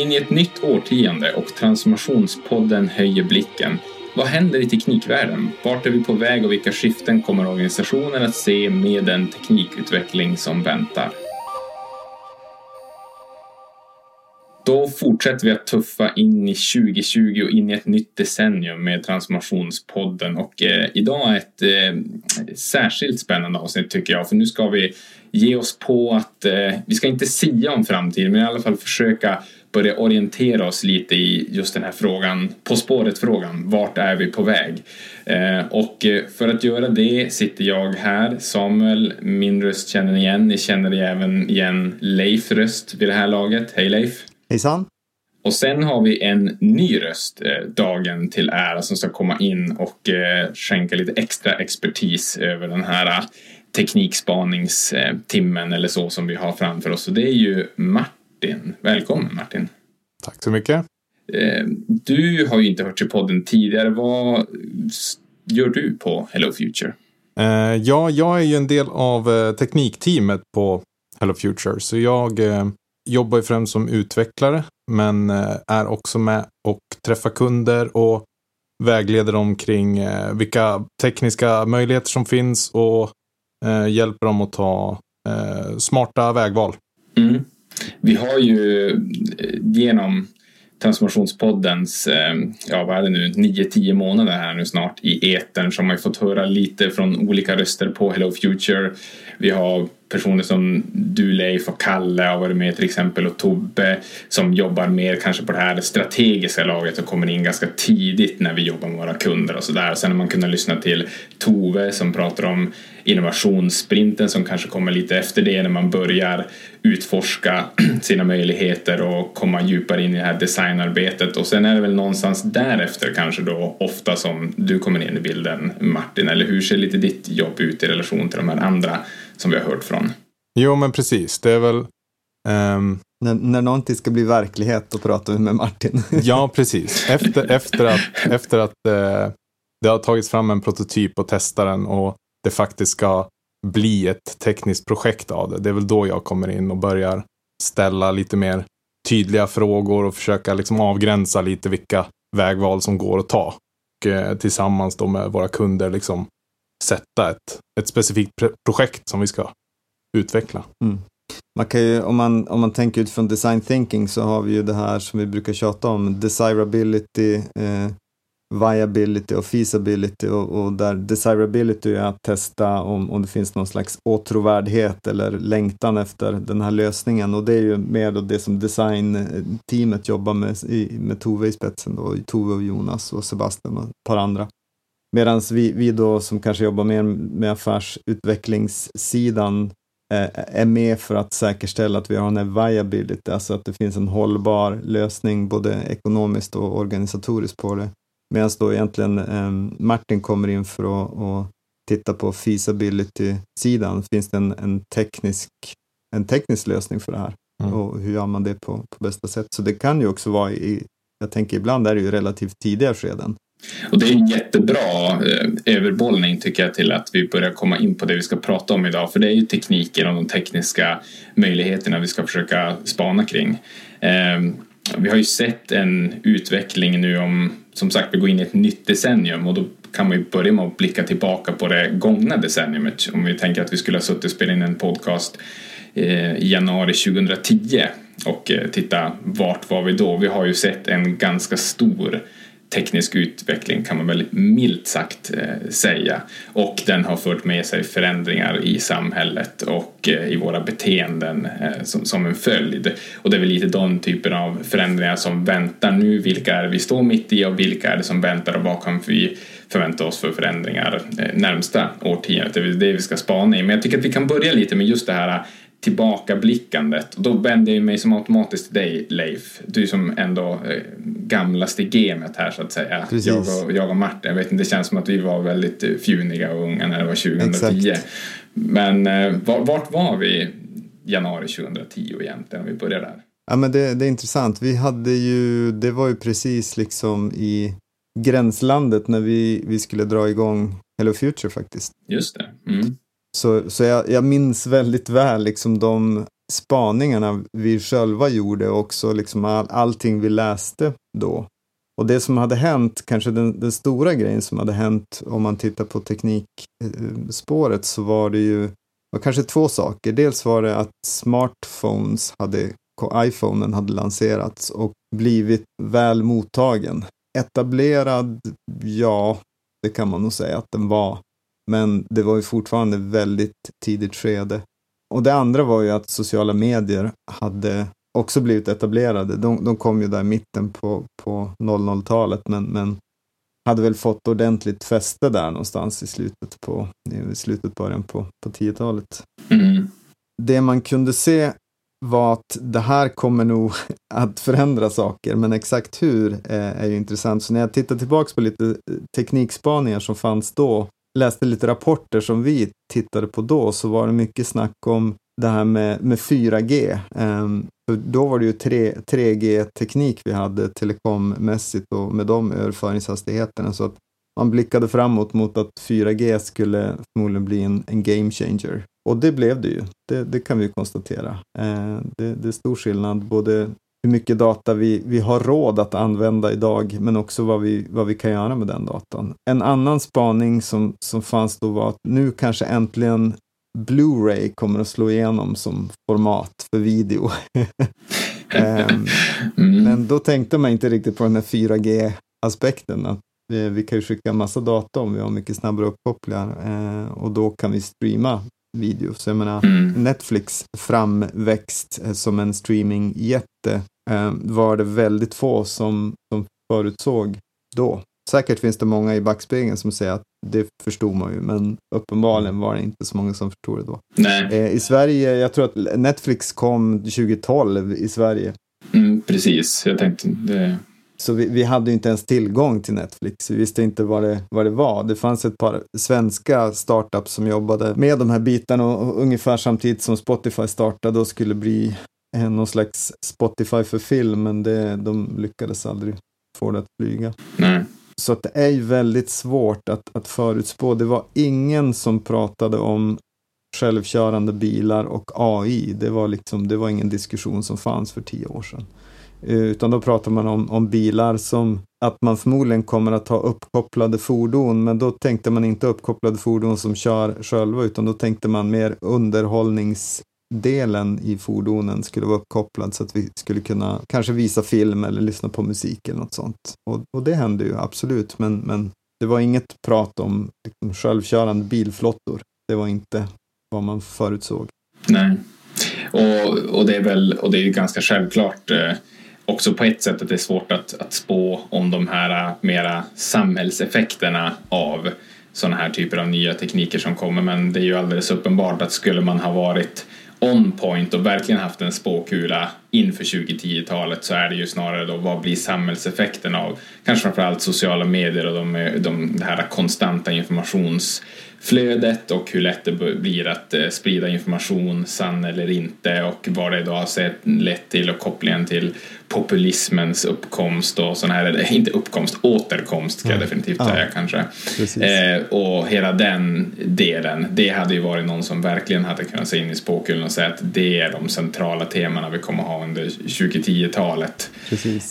vi in i ett nytt årtionde och Transformationspodden höjer blicken. Vad händer i teknikvärlden? Vart är vi på väg och vilka skiften kommer organisationen att se med den teknikutveckling som väntar? Då fortsätter vi att tuffa in i 2020 och in i ett nytt decennium med Transformationspodden och eh, idag är ett eh, särskilt spännande avsnitt tycker jag för nu ska vi ge oss på att eh, vi ska inte sia om framtiden men i alla fall försöka börja orientera oss lite i just den här frågan, På spåret-frågan, vart är vi på väg? Eh, och eh, för att göra det sitter jag här, Samuel, min röst känner ni igen, ni känner även igen Leif röst vid det här laget. Hej Leif! Hejsan! Och sen har vi en ny röst eh, dagen till ära som ska komma in och eh, skänka lite extra expertis över den här eh, teknikspaningstimmen eller så som vi har framför oss. Och det är ju Martin. Välkommen Martin! Tack så mycket! Eh, du har ju inte hört i podden tidigare. Vad gör du på Hello Future? Eh, ja, jag är ju en del av eh, teknikteamet på Hello Future. Så jag jobbar ju främst som utvecklare, men är också med och träffar kunder och vägleder dem kring vilka tekniska möjligheter som finns och hjälper dem att ta smarta vägval. Mm. Vi har ju eh, genom Transformationspoddens, eh, ja vad är det nu, 9-10 månader här nu snart i etern som har fått höra lite från olika röster på Hello Future. Vi har personer som du Leif och Kalle har varit med till exempel och Tobbe som jobbar mer kanske på det här strategiska laget och kommer in ganska tidigt när vi jobbar med våra kunder och sådär. Sen har man kunnat lyssna till Tove som pratar om innovationssprinten som kanske kommer lite efter det när man börjar utforska sina möjligheter och komma djupare in i det här designarbetet och sen är det väl någonstans därefter kanske då ofta som du kommer in i bilden Martin eller hur ser lite ditt jobb ut i relation till de här andra som vi har hört från. Jo, men precis. Det är väl... Um... När, när någonting ska bli verklighet, då pratar vi med Martin. ja, precis. Efter, efter att, efter att eh, det har tagits fram en prototyp och testar den och det faktiskt ska bli ett tekniskt projekt av det. Det är väl då jag kommer in och börjar ställa lite mer tydliga frågor och försöka liksom avgränsa lite vilka vägval som går att ta. Och eh, tillsammans då med våra kunder liksom sätta ett, ett specifikt projekt som vi ska utveckla. Mm. Man kan ju, om, man, om man tänker utifrån design thinking så har vi ju det här som vi brukar tjata om, desirability, eh, viability och feasibility och, och, där desirability är att testa om, om det finns någon slags åtråvärdhet eller längtan efter den här lösningen och det är ju mer då det som designteamet jobbar med, i, med Tove i spetsen då, Tove och Jonas och Sebastian och ett par andra. Medan vi, vi då som kanske jobbar mer med affärsutvecklingssidan eh, är med för att säkerställa att vi har en viability, alltså att det finns en hållbar lösning både ekonomiskt och organisatoriskt på det. Medan då egentligen eh, Martin kommer in för att, att titta på feasibility-sidan. Finns det en, en, teknisk, en teknisk lösning för det här? Mm. Och hur gör man det på, på bästa sätt? Så det kan ju också vara i, jag tänker ibland är det ju relativt tidiga skeden. Och det är en jättebra eh, överbollning tycker jag till att vi börjar komma in på det vi ska prata om idag. För det är ju tekniken och de tekniska möjligheterna vi ska försöka spana kring. Eh, vi har ju sett en utveckling nu om, som sagt, vi går in i ett nytt decennium och då kan man ju börja med att blicka tillbaka på det gångna decenniumet. Om vi tänker att vi skulle ha suttit och spelat in en podcast eh, i januari 2010 och eh, titta vart var vi då? Vi har ju sett en ganska stor teknisk utveckling kan man väl milt sagt eh, säga. Och den har fört med sig förändringar i samhället och eh, i våra beteenden eh, som, en följd. Och det är väl lite de typer av förändringar som väntar nu. Vilka är det vi står mitt i och vilka är det som väntar och vad kan vi förvänta oss för förändringar närmsta årtiondet. Det är det vi ska spana i. Men jag tycker att vi kan börja lite med just det här tillbakablickandet. Och då vänder jag mig som automatiskt till dig Leif. Du som ändå eh, gamlast i gamet här så att säga. Jag och, jag och Martin, jag vet inte, det känns som att vi var väldigt eh, fjuniga och unga när det var 2010. Exakt. Men eh, vart var vi januari 2010 egentligen om vi börjar där? Ja men det, det är intressant. Vi hade ju, det var ju precis liksom i gränslandet när vi, vi skulle dra igång Hello Future faktiskt. Just det. Mm. Så, så jag, jag minns väldigt väl liksom de spaningarna vi själva gjorde och också liksom all, allting vi läste då. Och det som hade hänt, kanske den, den stora grejen som hade hänt om man tittar på teknikspåret så var det ju var kanske två saker. Dels var det att smartphones hade, iPhonen hade lanserats och blivit väl mottagen. Etablerad, ja, det kan man nog säga att den var. Men det var ju fortfarande väldigt tidigt skede. Och det andra var ju att sociala medier hade också blivit etablerade. De, de kom ju där i mitten på, på 00-talet men, men hade väl fått ordentligt fäste där någonstans i slutet på, i slutet början på, på 10-talet. Mm. Det man kunde se var att det här kommer nog att förändra saker, men exakt hur är ju intressant. Så när jag tittar tillbaks på lite teknikspaningar som fanns då, läste lite rapporter som vi tittade på då, så var det mycket snack om det här med, med 4G. Um, ehm, för då var det ju 3, 3G-teknik vi hade telekommässigt och med de överföringshastigheterna. Så att man blickade framåt mot att 4G skulle förmodligen bli en, en game changer. Och det blev det ju, det, det kan vi konstatera. Uh, det, det är stor skillnad, både hur mycket data vi, vi har råd att använda idag, men också vad vi, vad vi kan göra med den datan. En annan spaning som, som fanns då var att nu kanske äntligen Blu-ray kommer att slå igenom som format för video. um, mm. Men då tänkte man inte riktigt på den här 4G-aspekten. Att vi kan ju skicka massa data om vi har mycket snabbare uppkopplingar uh, och då kan vi streama Så jag menar, mm. Netflix framväxt eh, som en streamingjätte uh, var det väldigt få som, som förutsåg då. Säkert finns det många i backspegeln som säger att det förstod man ju, men uppenbarligen var det inte så många som förstod det då. Nej. Eh, I Sverige, jag tror att Netflix kom 2012 i Sverige. Mm, precis, jag tänkte det. Så vi, vi, hade inte ens tillgång till Netflix. Vi visste inte vad det, vad det var. Det fanns ett par svenska startups som jobbade med de här bitarna och, ungefär samtidigt som Spotify startade och skulle bli någon slags Spotify för film, men det, de lyckades aldrig få det att flyga. Nej. Så att det är ju väldigt svårt att, att förutspå. Det var ingen som pratade om självkörande bilar och AI. Det var, liksom, det var ingen diskussion som fanns för tio år sedan. Eh, utan då pratar man om, om bilar som att man förmodligen kommer att ha uppkopplade fordon, men då tänkte man inte uppkopplade fordon som kör själva, utan då tänkte man mer underhållnings delen i fordonen skulle vara uppkopplad så att vi skulle kunna kanske visa film eller lyssna på musik eller något sånt. Och, och det hände ju absolut, men, men det var inget prat om liksom, självkörande bilflottor. Det var inte vad man förutsåg. Nej, och, och det är väl och det är ganska självklart eh, också på ett sätt att det är svårt att, att spå om de här äh, mera samhällseffekterna av sådana här typer av nya tekniker som kommer men det är ju alldeles uppenbart att skulle man ha varit on point och verkligen haft en spåkula inför 2010-talet så är det ju snarare då vad blir samhällseffekten av kanske framförallt sociala medier och de, de, det här konstanta informations flödet och hur lätt det blir att eh, sprida information, sann eller inte och vad det då har lett till och kopplingen till populismens uppkomst och sån här, inte uppkomst, återkomst ska jag mm. definitivt ja. säga kanske. Eh, och hela den delen, det hade ju varit någon som verkligen hade kunnat se in i spåkulan och säga att det är de centrala temana vi kommer ha under 2010-talet.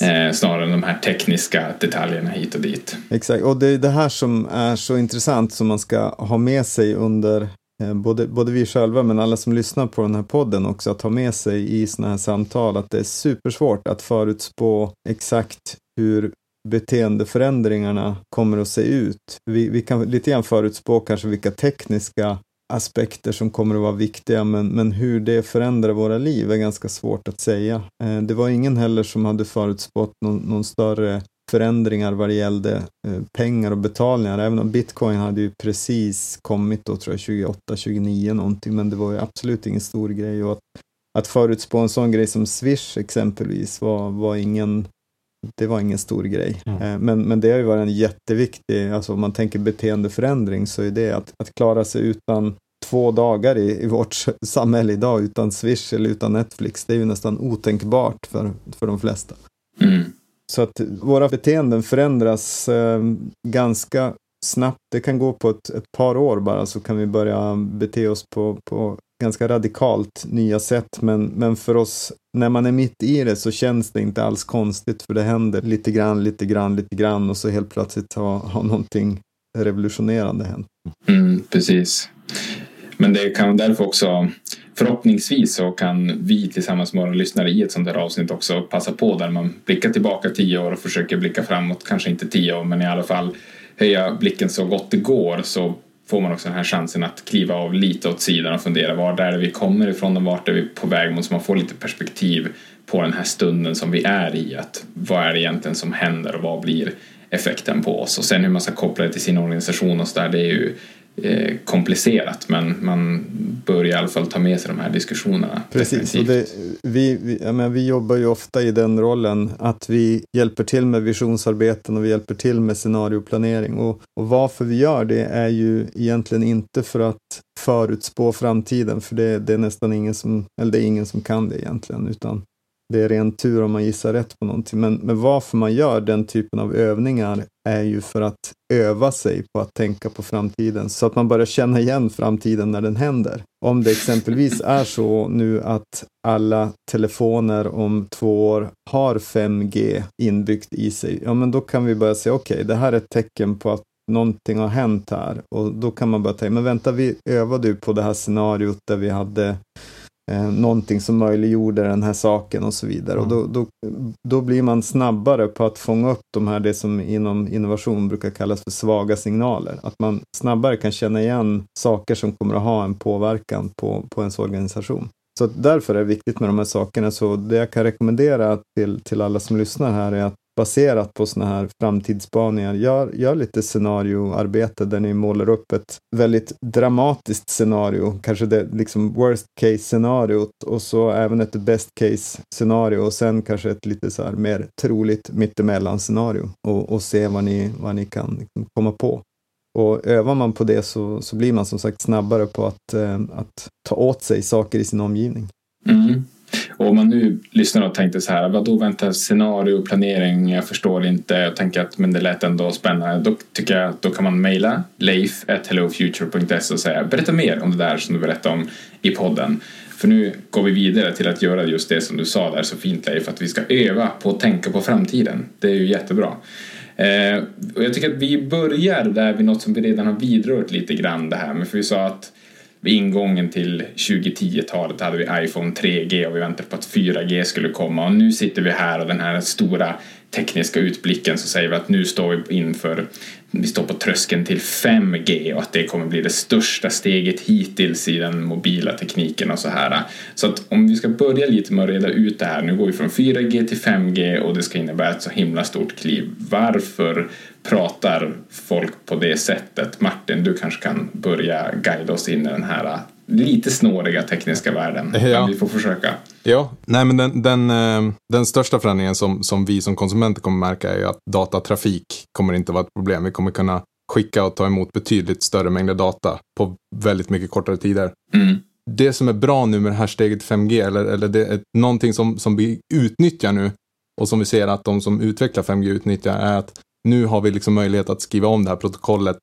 Eh, snarare än de här tekniska detaljerna hit och dit. Exakt, och det är det här som är så intressant som man ska ha med sig under eh, Både, både vi själva men alla som lyssnar på den här podden också att ha med sig i sådana här samtal att det är supersvårt att förutspå exakt hur beteendeförändringarna kommer att se ut. Vi, vi kan lite grann förutspå kanske vilka tekniska aspekter som kommer att vara viktiga, men, men hur det förändrar våra liv är ganska svårt att säga. Eh, det var ingen heller som hade förutspått någon, någon större förändringar vad det gällde eh, pengar och betalningar. Även om bitcoin hade ju precis kommit då tror jag 28, 29 någonting, men det var ju absolut ingen stor grej. Och att, att förutspå en sån grej som Swish exempelvis var, var ingen det var ingen stor grej. Mm. Men, men det har ju varit en jätteviktig, alltså om man tänker beteendeförändring så är det att, att klara sig utan två dagar i, i vårt samhälle idag utan Swish eller utan Netflix. Det är ju nästan otänkbart för, för de flesta. Mm. Så att våra beteenden förändras eh, ganska snabbt. Det kan gå på ett, ett, par år bara så kan vi börja bete oss på, på ganska radikalt nya sätt, men, men för oss, när man är mitt i det så känns det inte alls konstigt, för det händer lite grann, lite grann, lite grann och så helt plötsligt har, har någonting revolutionerande hänt. Mm, precis. Men det kan därför också förhoppningsvis så kan vi tillsammans med våra lyssnare i ett sånt här avsnitt också passa på där man blickar tillbaka tio år och försöker blicka framåt, kanske inte tio år men i alla fall höja blicken så gott det går så får man också den här chansen att kliva av lite åt sidan och fundera var är det vi kommer ifrån och vart är vi på väg mot så man får lite perspektiv på den här stunden som vi är i. Att vad är det egentligen som händer och vad blir effekten på oss och sen hur man ska koppla det till sin organisation och så där det är ju Eh, komplicerat men man bör i alla fall ta med sig de här diskussionerna. Precis, det, vi, vi, jag menar, vi jobbar ju ofta i den rollen att vi hjälper till med visionsarbeten och vi hjälper till med scenarioplanering. Och, och varför vi gör det är ju egentligen inte för att förutspå framtiden, för det, det är nästan ingen som, eller det är ingen som kan det egentligen, utan det är ren tur om man gissar rätt på någonting. Men, men varför man gör den typen av övningar är ju för att öva sig på att tänka på framtiden så att man börjar känna igen framtiden när den händer. Om det exempelvis är så nu att alla telefoner om två år har 5G inbyggt i sig, ja men då kan vi börja säga okej, okay, det här är ett tecken på att någonting har hänt här och då kan man börja tänka, men vänta, vi övade ju på det här scenariot där vi hade eh, någonting som möjliggjorde den här saken och så vidare. Mm. Och då, då, då blir man snabbare på att fånga upp de här, det som inom innovation brukar kallas för svaga signaler. Att man snabbare kan känna igen saker som kommer att ha en påverkan på, på ens organisation. Så därför är det viktigt med de här sakerna. Så det jag kan rekommendera till, till alla som lyssnar här är att baserat på sådana här framtidsspaningar. Gör, gör lite scenarioarbete där ni målar upp ett väldigt dramatiskt scenario, kanske det liksom worst case scenariot och så även ett best case scenario och sen kanske ett lite så här mer troligt mittemellan scenario och, och se vad ni, vad ni kan liksom komma på. Och övar man på det så, så blir man som sagt snabbare på att, eh, att ta åt sig saker i sin omgivning. Mm. Och om man nu lyssnar och tänkte så här, vad då vänta scenarioplanering, jag förstår inte, jag tänker att men det lät ändå spännande. Då tycker jag att då kan man mejla leif.hellofuture.se och säga berätta mer om det där som du berättade om i podden. För nu går vi vidare till att göra just det som du sa där så fint Leif, att vi ska öva på att tänka på framtiden. Det är ju jättebra. Eh, och jag tycker att vi börjar där vid något som vi redan har vidrört lite grann det här med, för vi sa att vid ingången till 2010-talet hade vi iPhone 3G och vi väntade på att 4G skulle komma. Och nu sitter vi här och den här stora tekniska utblicken så säger vi att nu står vi inför vi står på tröskeln till 5G och att det kommer bli det största steget hittills i den mobila tekniken och så här. Så att om vi ska börja lite med att reda ut det här, nu går vi från 4G till 5G och det ska innebära ett så himla stort kliv. Varför pratar folk på det sättet? Martin, du kanske kan börja guida oss in i den här lite snåriga tekniska världen. Ja. Men vi får försöka. Ja, nej men den, den, eh, den största förändringen som, som vi som konsumenter kommer märka är att datatrafik kommer inte vara ett problem. Vi kommer kunna skicka och ta emot betydligt större mängder data på väldigt mycket kortare tider. Mm. Det som är bra nu med det här steget 5G, eller, eller det är någonting som, som vi utnyttjar nu och som vi ser att de som utvecklar 5G utnyttjar är att nu har vi liksom möjlighet att skriva om det här protokollet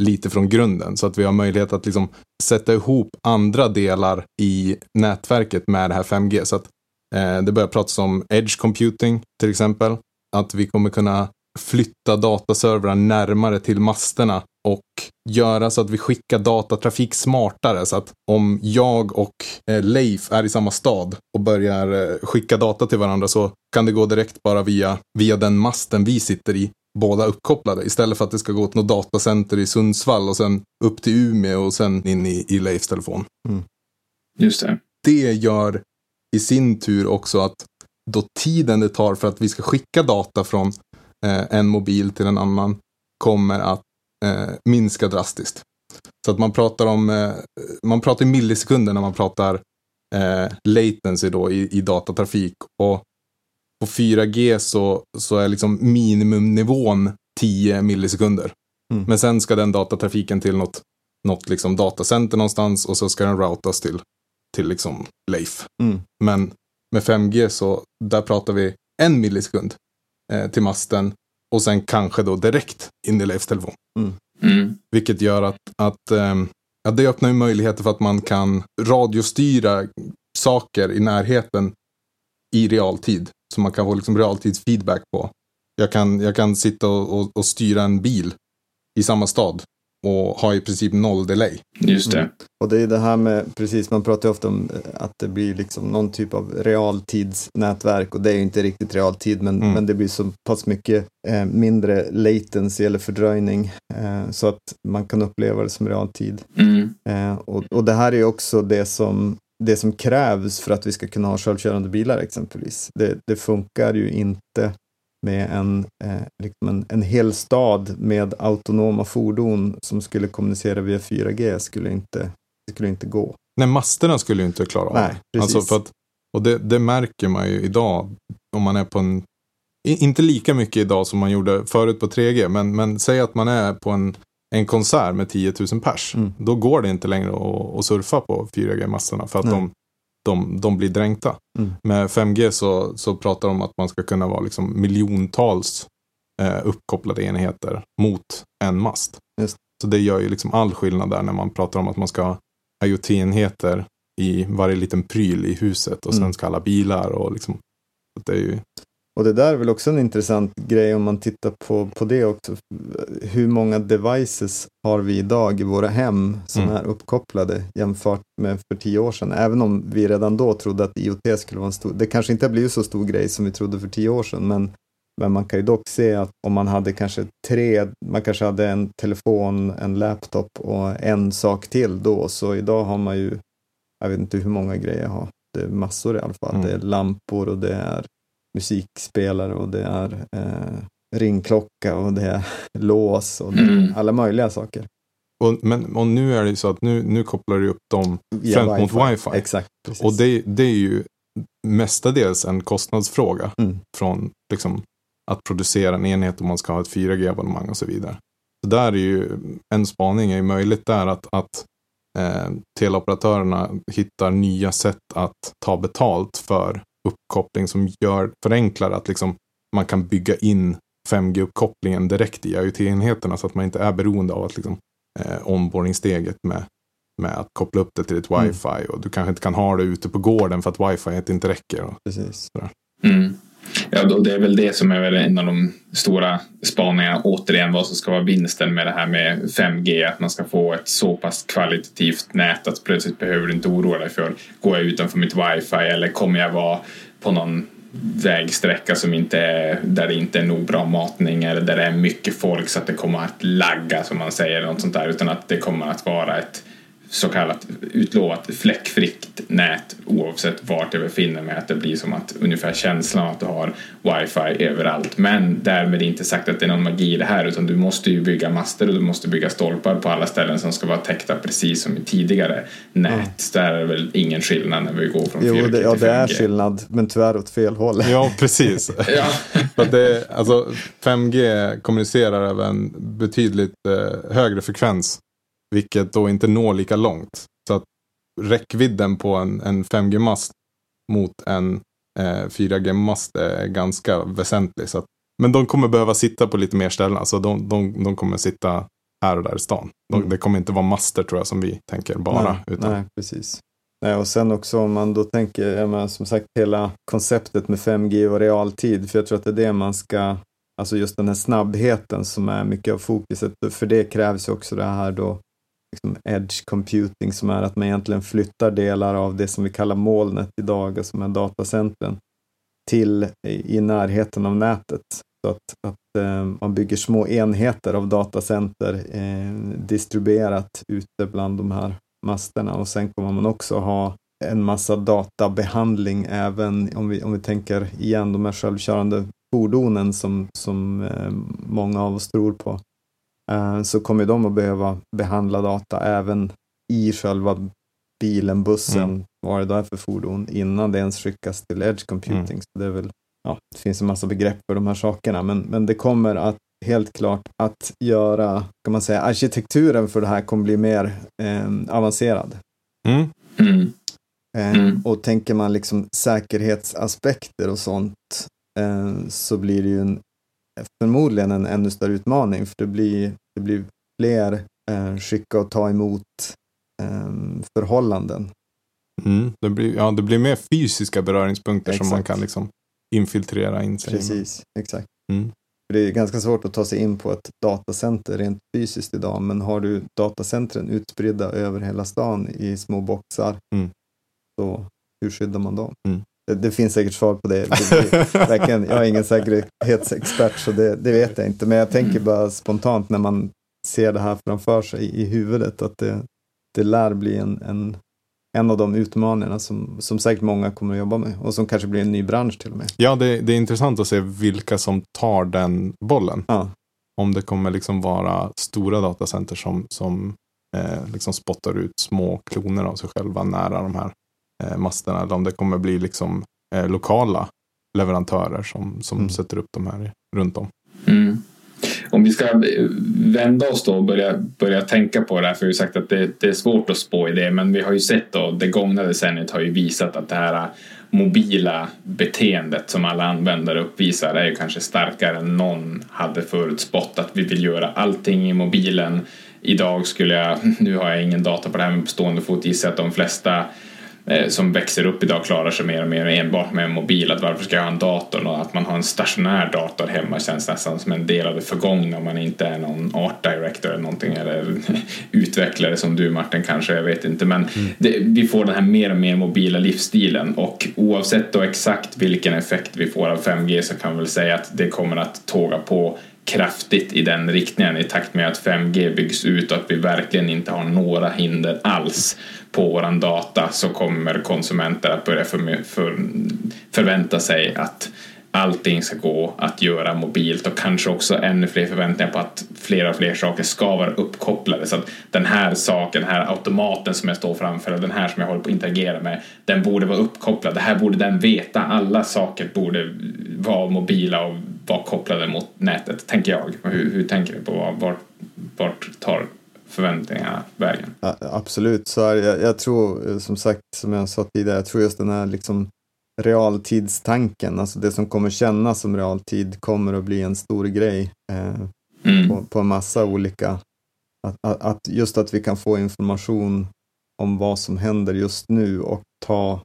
lite från grunden. Så att vi har möjlighet att liksom sätta ihop andra delar i nätverket med det här 5G. Så att eh, det börjar pratas om edge computing till exempel. Att vi kommer kunna flytta dataservrar närmare till masterna och göra så att vi skickar datatrafik smartare. Så att om jag och eh, Leif är i samma stad och börjar eh, skicka data till varandra så kan det gå direkt bara via, via den masten vi sitter i båda uppkopplade istället för att det ska gå till något datacenter i Sundsvall och sen upp till Umeå och sen in i, i Leifs telefon. Mm. Just det. Det gör i sin tur också att då tiden det tar för att vi ska skicka data från eh, en mobil till en annan kommer att eh, minska drastiskt. Så att man pratar om, eh, man pratar i millisekunder när man pratar eh, latency då i, i datatrafik. Och på 4G så, så är liksom minimumnivån 10 millisekunder. Mm. Men sen ska den datatrafiken till något, något liksom datacenter någonstans och så ska den routas till, till liksom Leif. Mm. Men med 5G så där pratar vi en millisekund eh, till masten och sen kanske då direkt in i Leifs telefon. Mm. Mm. Vilket gör att, att eh, ja, det öppnar ju möjligheter för att man kan radiostyra saker i närheten i realtid. Så man kan få liksom realtidsfeedback på. Jag kan, jag kan sitta och, och, och styra en bil i samma stad och ha i princip noll delay. Just det. Mm. Och det är det här med, precis, man pratar ju ofta om eh, att det blir liksom någon typ av realtidsnätverk och det är ju inte riktigt realtid, men, mm. men det blir så pass mycket eh, mindre latency eller fördröjning eh, så att man kan uppleva det som realtid. Mm. Eh, och, och det här är ju också det som det som krävs för att vi ska kunna ha självkörande bilar exempelvis. Det, det funkar ju inte med en, eh, liksom en, en hel stad med autonoma fordon som skulle kommunicera via 4G skulle inte, skulle inte gå. Nej, masterna skulle ju inte klara av Nej, precis. Alltså att, och det, det märker man ju idag om man är på en, inte lika mycket idag som man gjorde förut på 3G, men, men säg att man är på en, en konsert med 10 000 pers. Mm. Då går det inte längre att, att surfa på 4G-masterna för att de de, de blir dränkta. Mm. Med 5G så, så pratar de om att man ska kunna vara liksom miljontals eh, uppkopplade enheter mot en mast. Just. Så det gör ju liksom all skillnad där när man pratar om att man ska ha IoT-enheter i varje liten pryl i huset och mm. sen ska alla bilar och liksom. Det är ju... Och det där är väl också en intressant grej om man tittar på, på det också. Hur många devices har vi idag i våra hem som mm. är uppkopplade jämfört med för tio år sedan? Även om vi redan då trodde att IoT skulle vara en stor, det kanske inte har blivit så stor grej som vi trodde för tio år sedan, men, men man kan ju dock se att om man hade kanske tre, man kanske hade en telefon, en laptop och en sak till då, så idag har man ju, jag vet inte hur många grejer jag har, det är massor i alla fall. Mm. Det är lampor och det är musikspelare och det är eh, ringklocka och det är lås och mm. alla möjliga saker. Och, men, och nu är det ju så att nu, nu kopplar du upp dem främst mot wifi. Exakt, precis. Och det, det är ju mestadels en kostnadsfråga mm. från liksom, att producera en enhet om man ska ha ett 4G-abonnemang och så vidare. Så där är ju en spaning är ju möjligt där att, att eh, teleoperatörerna hittar nya sätt att ta betalt för uppkoppling som gör, förenklar att liksom man kan bygga in 5G-uppkopplingen direkt i IoT-enheterna så att man inte är beroende av att liksom, eh, onboardingsteget med, med att koppla upp det till ett mm. wifi och du kanske inte kan ha det ute på gården för att wifi inte räcker. Och, Precis. Mm. Ja, det är väl det som är väl en av de stora spaningarna. Återigen vad som ska vara vinsten med det här med 5G. Att man ska få ett så pass kvalitativt nät att plötsligt behöver du inte oroa dig för går jag utanför mitt wifi eller kommer jag vara på någon vägsträcka som inte är, där det inte är nog bra matning eller där det är mycket folk så att det kommer att lagga som man säger, något sånt där, utan att det kommer att vara ett så kallat utlovat fläckfritt nät oavsett vart jag befinner mig. Att det blir som att ungefär känslan att du har wifi överallt. Men därmed inte sagt att det är någon magi i det här utan du måste ju bygga master och du måste bygga stolpar på alla ställen som ska vara täckta precis som i tidigare nät. Mm. Där är det väl ingen skillnad när vi går från 4G till 5G. Ja, det är skillnad men tyvärr åt fel håll. Ja, precis. ja. För det, alltså, 5G kommunicerar över en betydligt eh, högre frekvens vilket då inte når lika långt. Så att räckvidden på en, en 5G-mast mot en eh, 4G-mast är ganska väsentlig. Så att, men de kommer behöva sitta på lite mer ställen. Alltså de, de, de kommer sitta här och där i stan. De, mm. Det kommer inte vara master tror jag som vi tänker bara. Nej, utan... nej precis. Nej, och sen också om man då tänker, menar, som sagt hela konceptet med 5G och realtid, för jag tror att det är det man ska, alltså just den här snabbheten som är mycket av fokuset, för det krävs också det här då liksom edge computing som är att man egentligen flyttar delar av det som vi kallar molnet idag, alltså som är datacentren, till i närheten av nätet. Så att, att eh, man bygger små enheter av datacenter eh, distribuerat ute bland de här masterna och sen kommer man också ha en massa databehandling även om vi, om vi tänker igen de här självkörande fordonen som, som eh, många av oss tror på. Eh, så kommer de att behöva behandla data även i själva bilen, bussen, mm. vad det då är för fordon, innan det ens skickas till edge computing. Mm. Så det, är väl, ja, det finns en massa begrepp för de här sakerna, men, men det kommer att helt klart att göra, kan man säga, arkitekturen för det här kommer bli mer eh, avancerad. Mm. mm. Eh, och tänker man liksom säkerhetsaspekter och sånt eh, så blir det ju en förmodligen en ännu större utmaning för det blir, det blir fler eh, skicka och ta emot eh, förhållanden. Mm, det, blir, ja, det blir mer fysiska beröringspunkter Exakt. som man kan liksom infiltrera in sig. Precis, exakt. Mm. För Det är ganska svårt att ta sig in på ett datacenter rent fysiskt idag, men har du datacentren utspridda över hela stan i små boxar, Mm. så hur skyddar man dem? Mm. Det, det finns säkert svar på det. det, verkligen, jag är ingen säkerhetsexpert, så det, det vet jag inte, men jag tänker bara spontant när man ser det här framför sig i huvudet, att det, det lär bli en, en, en av de utmaningarna som, som säkert många kommer att jobba med och som kanske blir en ny bransch till och med. Ja, det, det är intressant att se vilka som tar den bollen. Ja, Om det kommer liksom vara stora datacenter som, som eh, liksom spottar ut små kloner av sig själva nära de här masterna. Eller om det kommer bli liksom eh, lokala leverantörer som, som Mm. sätter upp de här runt om. Mm. Om vi ska eh, vända oss då och börja, börja tänka på det här, för vi har sagt att det, det är svårt att spå i det, men vi har ju sett då, det gångna decenniet har ju visat att det här mobila beteendet som alla användare uppvisar är ju kanske starkare än någon hade förutspått att vi vill göra allting i mobilen. Idag skulle jag, nu har jag ingen data på det här men på stående fot gissa att de flesta eh, som växer upp idag klarar sig mer och mer enbart med en mobil. Att varför ska jag ha en dator? Och att man har en stationär dator hemma känns nästan som en del av det förgångna om man inte är någon art director eller någonting eller utvecklare som du Martin kanske, jag vet inte. Men det, vi får den här mer och mer mobila livsstilen och oavsett då exakt vilken effekt vi får av 5G så kan vi väl säga att det kommer att tåga på kraftigt i den riktningen i takt med att 5G byggs ut och att vi verkligen inte har några hinder alls på våran data så kommer konsumenter att börja för, för, förvänta sig att allting ska gå att göra mobilt och kanske också ännu fler förväntningar på att fler och fler saker ska vara uppkopplade så att den här saken, den här automaten som jag står framför och den här som jag håller på att interagera med den borde vara uppkopplad, det här borde den veta, alla saker borde vara mobila och vara kopplade mot nätet, tänker jag. Hur, hur tänker du på vart, vart tar förväntningarna vägen? Ja, absolut, så är jag, jag tror eh, som sagt, som jag sa tidigare, jag tror just den här liksom realtidstanken, alltså det som kommer kännas som realtid kommer att bli en stor grej eh, Mm. på, på en massa olika, att, att, att just att vi kan få information om vad som händer just nu och ta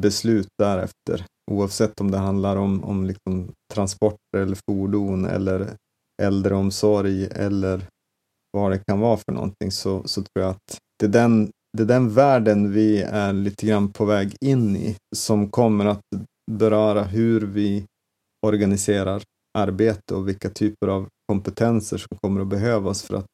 beslut därefter, oavsett om det handlar om, om liksom transporter eller fordon eller äldreomsorg eller vad det kan vara för någonting så, så tror jag att det är, den, det är den världen vi är lite grann på väg in i som kommer att beröra hur vi organiserar arbete och vilka typer av kompetenser som kommer att behövas för att,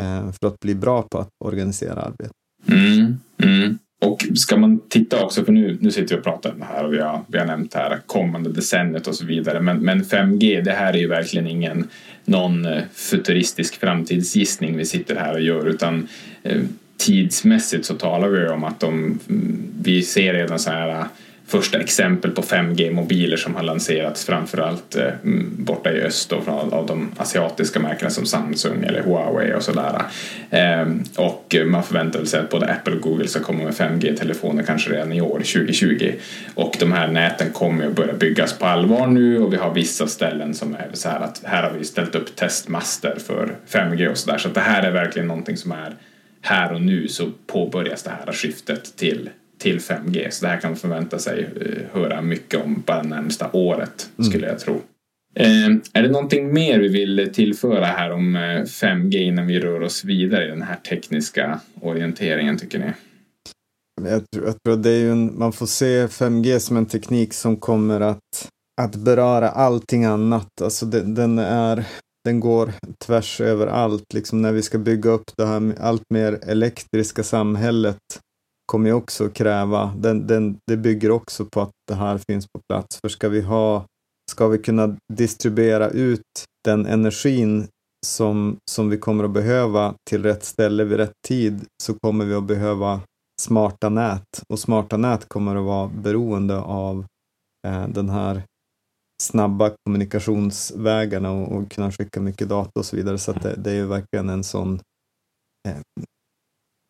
eh, för att bli bra på att organisera arbete. Mm, mm. Och ska man titta också, för nu, nu sitter vi och pratar om det här och vi har, vi har nämnt det här kommande decenniet och så vidare. Men, men 5G, det här är ju verkligen ingen någon eh, futuristisk framtidsgissning vi sitter här och gör utan eh, tidsmässigt så talar vi om att de, vi ser redan så här äh, första exempel på 5G-mobiler som har lanserats framförallt eh, borta i öst då, från, av de asiatiska märkena som Samsung eller Huawei och sådär. Eh, och man förväntar sig att både Apple och Google ska komma med 5G-telefoner kanske redan i år, 2020. Och de här näten kommer att börja byggas på allvar nu och vi har vissa ställen som är så här att här har vi ställt upp testmaster för 5G och sådär. Så att det här är verkligen någonting som är här och nu så påbörjas det här skiftet till till 5G. Så det här kan man förvänta sig eh, höra mycket om bara närmsta året skulle jag tro. Eh, är det någonting mer vi vill tillföra här om eh, 5G innan vi rör oss vidare i den här tekniska orienteringen tycker ni? Jag tror, jag tror det är en, man får se 5G som en teknik som kommer att, att beröra allting annat. Alltså den, den är den går tvärs över allt. Liksom när vi ska bygga upp det här allt mer elektriska samhället kommer ju också kräva, den, den, det bygger också på att det här finns på plats. För ska vi ha, ska vi kunna distribuera ut den energin som, som vi kommer att behöva till rätt ställe vid rätt tid så kommer vi att behöva smarta nät och smarta nät kommer att vara beroende av eh, den här snabba kommunikationsvägarna och, och, kunna skicka mycket data och så vidare. Så att det, det är ju verkligen en sån eh,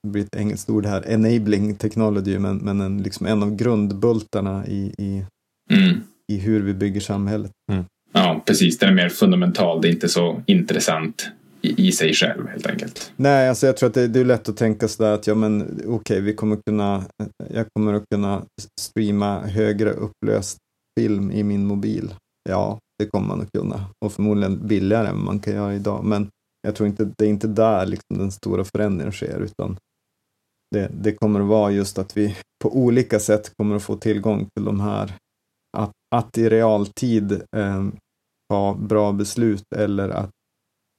det blir ett engelskt ord här, enabling technology, men, men en, liksom en av grundbultarna i, i, mm. i hur vi bygger samhället. Mm. Ja, precis. Den är mer fundamental. Det är inte så intressant i, i sig själv helt enkelt. Nej, alltså jag tror att det, det är lätt att tänka sådär att ja men okej, okay, vi kommer kunna, jag kommer att kunna streama högre upplöst film i min mobil. Ja, det kommer man att kunna och förmodligen billigare än man kan göra idag. Men jag tror inte det är inte där liksom den stora förändringen sker, utan det, det kommer att vara just att vi på olika sätt kommer att få tillgång till de här, att, att i realtid eh, ta bra beslut eller att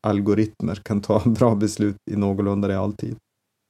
algoritmer kan ta bra beslut i någorlunda realtid.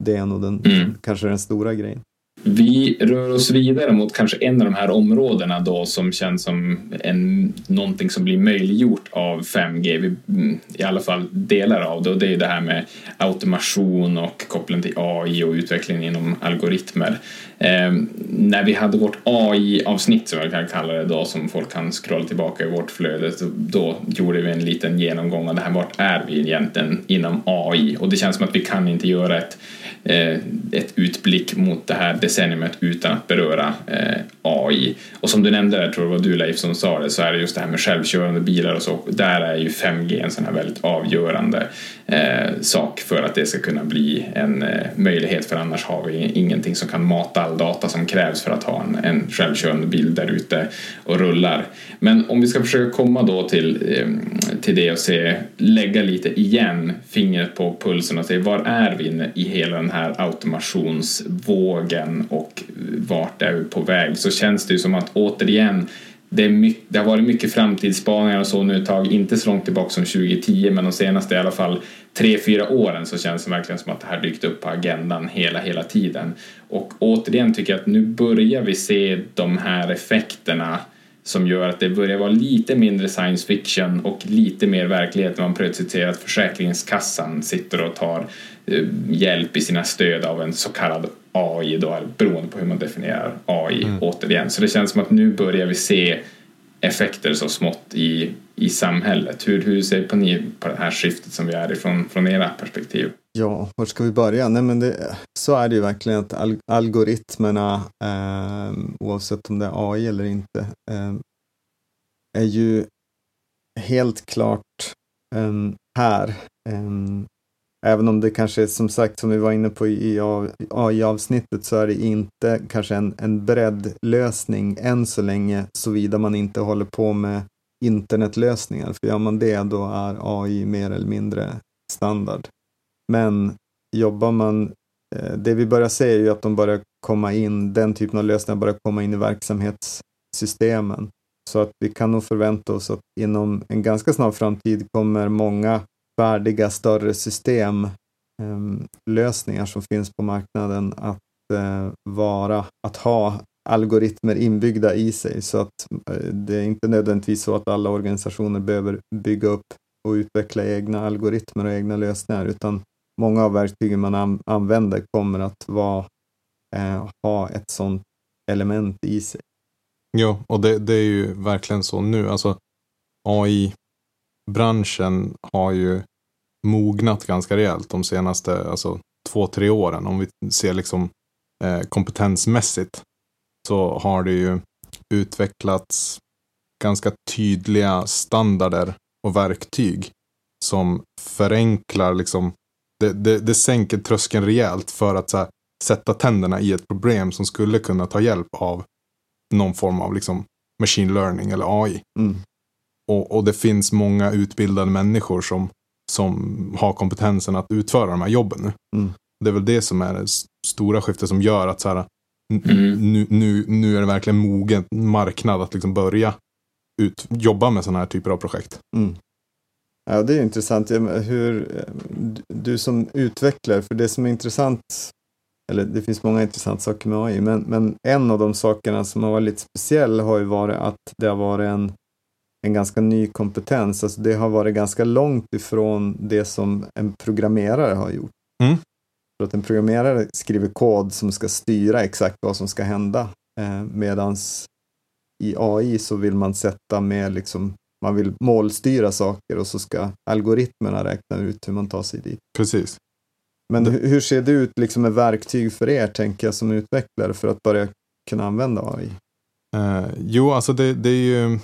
Det är nog den, mm. kanske den stora grejen. Vi rör oss vidare mot kanske en av de här områdena då som känns som en, någonting som blir möjliggjort av 5G, vi, mm, i alla fall delar av det. Och det är det här med automation och koppling till AI och utvecklingen inom algoritmer. Eh, när vi hade vårt AI-avsnitt som jag kan kalla det då som folk kan scrolla tillbaka i vårt flöde då gjorde vi en liten genomgång av det här, vart är vi egentligen inom AI och det känns som att vi kan inte göra ett Eh, ett utblick mot det här decenniumet utan att beröra eh, AI. Och som du nämnde, jag tror det var du Leif som sa det, så är det just det här med självkörande bilar och så. Där är ju 5G en sån här väldigt avgörande eh, sak för att det ska kunna bli en eh, möjlighet för annars har vi ingenting som kan mata all data som krävs för att ha en, en självkörande bil där ute och rullar. Men om vi ska försöka komma då till, eh, till det och se, lägga lite igen fingret på pulsen och se var är vi i hela den här automationsvågen och vart är vi på väg så känns det ju som att återigen det, mycket, det, har varit mycket framtidsspaningar och så nu ett tag, inte så långt tillbaka som 2010 men de senaste i alla fall tre, fyra åren så känns det verkligen som att det här dykt upp på agendan hela, hela tiden. Och återigen tycker jag att nu börjar vi se de här effekterna som gör att det börjar vara lite mindre science fiction och lite mer verklighet när man plötsligt ser att Försäkringskassan sitter och tar eh, hjälp i sina stöd av en så kallad AI då, beroende på hur man definierar AI mm. återigen. Så det känns som att nu börjar vi se effekter så smått i, i samhället. Hur, hur ser ni på det här skiftet som vi är ifrån från era perspektiv? Ja, var ska vi börja? Nej, men det, så är det ju verkligen att al algoritmerna, eh, oavsett om det är AI eller inte, eh, är ju helt klart eh, här även om det kanske är som sagt, som vi var inne på i AI-avsnittet, så är det inte kanske en, en breddlösning än så länge, såvida man inte håller på med internetlösningar. För gör man det, då är AI mer eller mindre standard. Men jobbar man, eh, det vi börjar se är ju att de börjar komma in, den typen av lösningar börjar komma in i verksamhetssystemen. Så att vi kan nog förvänta oss att inom en ganska snar framtid kommer många färdiga större systemlösningar ehm, som finns på marknaden att eh, vara, att ha algoritmer inbyggda i sig så att eh, det är inte nödvändigtvis så att alla organisationer behöver bygga upp och utveckla egna algoritmer och egna lösningar utan många av verktygen man använder kommer att vara, eh, ha ett sådant element i sig. Ja, och det, det är ju verkligen så nu. Alltså Branschen har ju mognat ganska rejält de senaste alltså, två, tre åren. Om vi ser liksom eh, kompetensmässigt så har det ju utvecklats ganska tydliga standarder och verktyg som förenklar liksom det, det, det sänker tröskeln rejält för att här, sätta tänderna i ett problem som skulle kunna ta hjälp av någon form av liksom, machine learning eller AI. Mm. Och, och, det finns många utbildade människor som, som har kompetensen att utföra de här jobben nu. Mm. Det är väl det som är det stora skiftet som gör att så här, mm. nu, nu, nu är det verkligen mogen marknad att liksom börja ut, jobba med sådana här typer av projekt. Mm. Ja, det är intressant. Hur, du som utvecklare, för det som är intressant, eller det finns många intressanta saker med AI, men, men en av de sakerna som har varit lite speciell har ju varit att det har varit en, en ganska ny kompetens. Alltså det har varit ganska långt ifrån det som en programmerare har gjort. Mm. För att en programmerare skriver kod som ska styra exakt vad som ska hända. Eh, medans i AI så vill man sätta med liksom man vill målstyra saker och så ska algoritmerna räkna ut hur man tar sig dit. Precis. Men hur, hur ser det ut liksom med verktyg för er, tänker jag, som utvecklare för att börja kunna använda AI? Eh, jo, alltså det, det, är ju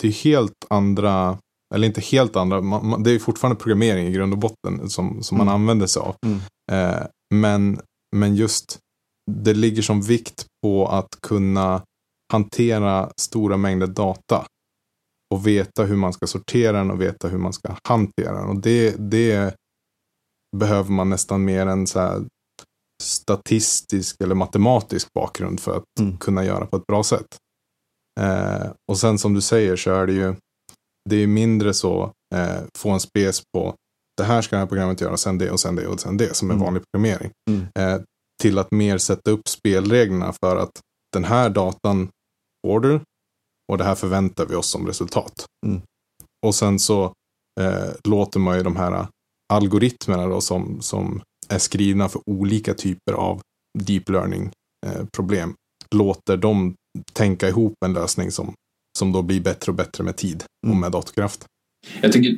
det är helt andra eller inte helt andra, man, man, det är fortfarande programmering i grund och botten som, som man Mm. använder sig av. Mm. Eh, men, men just det ligger som vikt på att kunna hantera stora mängder data. Och veta hur man ska sortera den och veta hur man ska hantera den. Och det, det behöver man nästan mer än så statistisk eller matematisk bakgrund för att Mm. kunna göra på ett bra sätt. Eh, och sen som du säger så är det ju det är mindre så eh, få en spes på det här ska det här programmet göra, sen det och sen det och sen det som är Mm. vanlig programmering. Mm. Eh, till att mer sätta upp spelreglerna för att den här datan får du och det här förväntar vi oss som resultat. Mm. Och sen så eh, låter man ju de här algoritmerna då som, som är skrivna för olika typer av deep learning eh, problem. Låter dem tänka ihop en lösning som, som då blir bättre och bättre med tid och Mm. med datorkraft. Jag tycker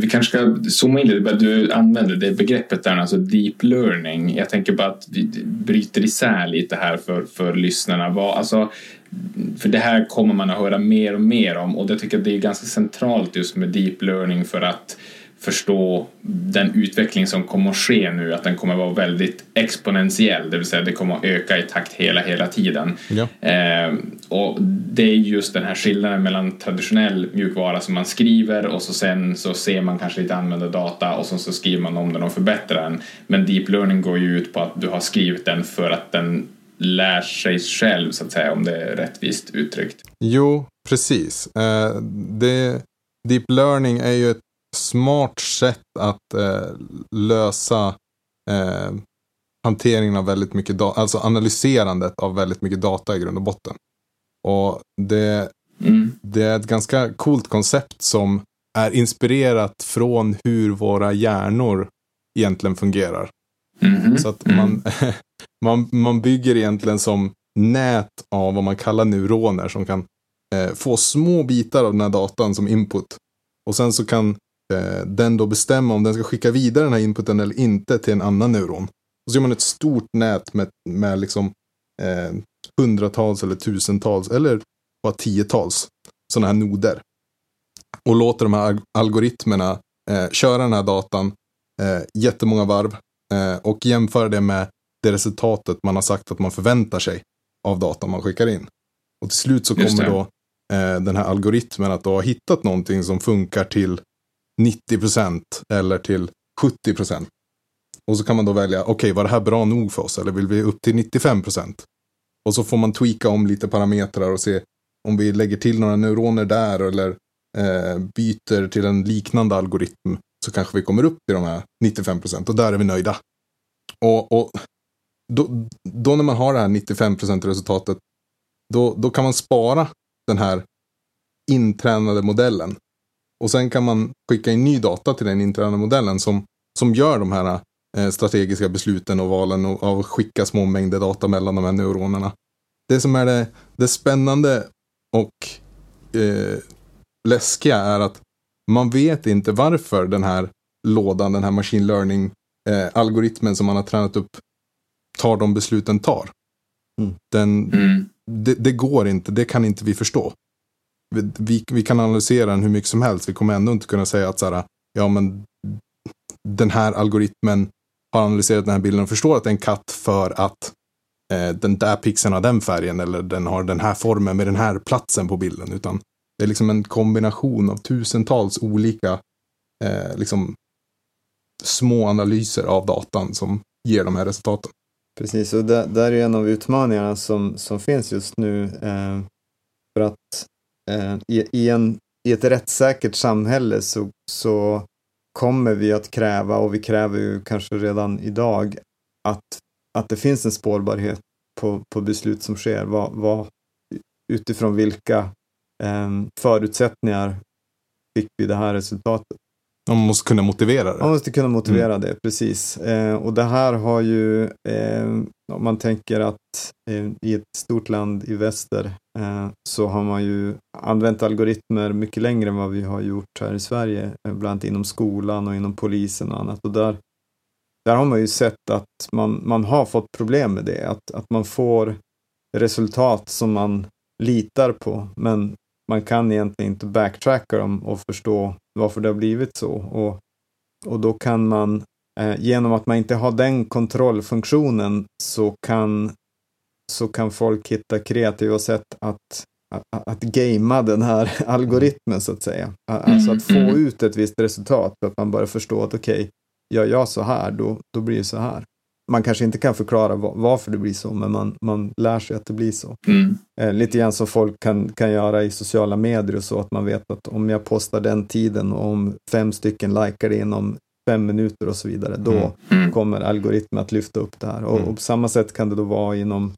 vi kanske ska zooma in lite. Du använder det begreppet där, alltså deep learning. Jag tänker bara att vi bryter isär lite här för, för lyssnarna. Vad, alltså, för det här kommer man att höra mer och mer om och jag tycker att det är ganska centralt just med deep learning för att förstå den utveckling som kommer att ske nu, att den kommer att vara väldigt exponentiell, det vill säga det kommer att öka i takt hela, hela tiden. Ja. Eh, och det är just den här skillnaden mellan traditionell mjukvara som man skriver och så sen så ser man kanske lite användardata och så, så skriver man om den och förbättrar den. Men deep learning går ju ut på att du har skrivit den för att den lär sig själv så att säga om det är rättvist uttryckt. Jo, precis. Eh, det, deep learning är ju ett smart sätt att eh, lösa eh, hanteringen av väldigt mycket data, alltså analyserandet av väldigt mycket data i grund och botten. Och det, Mm. det är ett ganska coolt koncept som är inspirerat från hur våra hjärnor egentligen fungerar. Mhm. Så att Mm. man, man, man bygger egentligen som nät av vad man kallar neuroner som kan eh, få små bitar av den här datan som input. Och sen så kan den då bestämma om den ska skicka vidare den här inputen eller inte till en annan neuron. Och så gör man ett stort nät med, med liksom eh, hundratals eller tusentals eller bara tiotals sådana här noder. Och låter de här algoritmerna eh, köra den här datan eh, jättemånga varv eh, och jämföra det med det resultatet man har sagt att man förväntar sig av datan man skickar in. Och till slut så kommer då eh, den här algoritmen att ha hittat någonting som funkar till 90 procent eller till 70 procent. Och så kan man då välja, okej var det här bra nog för oss eller vill vi upp till 95 procent? Och så får man tweaka om lite parametrar och se om vi lägger till några neuroner där eller eh, byter till en liknande algoritm så kanske vi kommer upp till de här 95 procent och där är vi nöjda. Och, och då, då när man har det här 95 procent resultatet då, då kan man spara den här intränade modellen. Och sen kan man skicka in ny data till den intränade modellen som, som gör de här eh, strategiska besluten och valen och, av att skicka små mängder data mellan de här neuronerna. Det som är det, det spännande och eh, läskiga är att man vet inte varför den här lådan, den här machine learning eh, algoritmen som man har tränat upp tar de besluten tar. Mm. Den, Mm. det, det går inte, det kan inte vi förstå. Vi, vi, vi kan analysera den hur mycket som helst, vi kommer ändå inte kunna säga att så här, ja men den här algoritmen har analyserat den här bilden och förstår att det är en katt för att eh, den där pixeln har den färgen eller den har den här formen med den här platsen på bilden. Utan det är liksom en kombination av tusentals olika eh, liksom, små analyser av datan som ger de här resultaten. Precis, och det, där är en av utmaningarna som, som finns just nu. Eh, för att Eh, i, i, en, i ett rättssäkert samhälle så, så kommer vi att kräva, och vi kräver ju kanske redan idag, att, att det finns en spårbarhet på, på beslut som sker. Vad, vad, utifrån vilka eh, förutsättningar fick vi det här resultatet? Man måste kunna motivera det. Man måste kunna motivera det, precis. Eh, och det här har ju, eh, om man tänker att eh, i ett stort land i väster eh, så har man ju använt algoritmer mycket längre än vad vi har gjort här i Sverige, eh, bland annat inom skolan och inom polisen och annat. Och där, där har man ju sett att man, man har fått problem med det, att, att man får resultat som man litar på, men man kan egentligen inte backtracka dem och förstå varför det har blivit så. Och, och då kan man, eh, genom att man inte har den kontrollfunktionen, så kan, så kan folk hitta kreativa sätt att att, att gamea den här algoritmen så att säga. Alltså att få mm. ut ett visst resultat, att man börjar förstå att okej, okay, gör jag så här, då, då blir det så här man kanske inte kan förklara varför det blir så, men man, man lär sig att det blir så. Mm. Eh, lite grann som folk kan, kan göra i sociala medier och så, att man vet att om jag postar den tiden och om fem stycken likar det inom fem minuter och så vidare, då mm. Mm. kommer algoritmen att lyfta upp det här. Och, mm. och, på samma sätt kan det då vara inom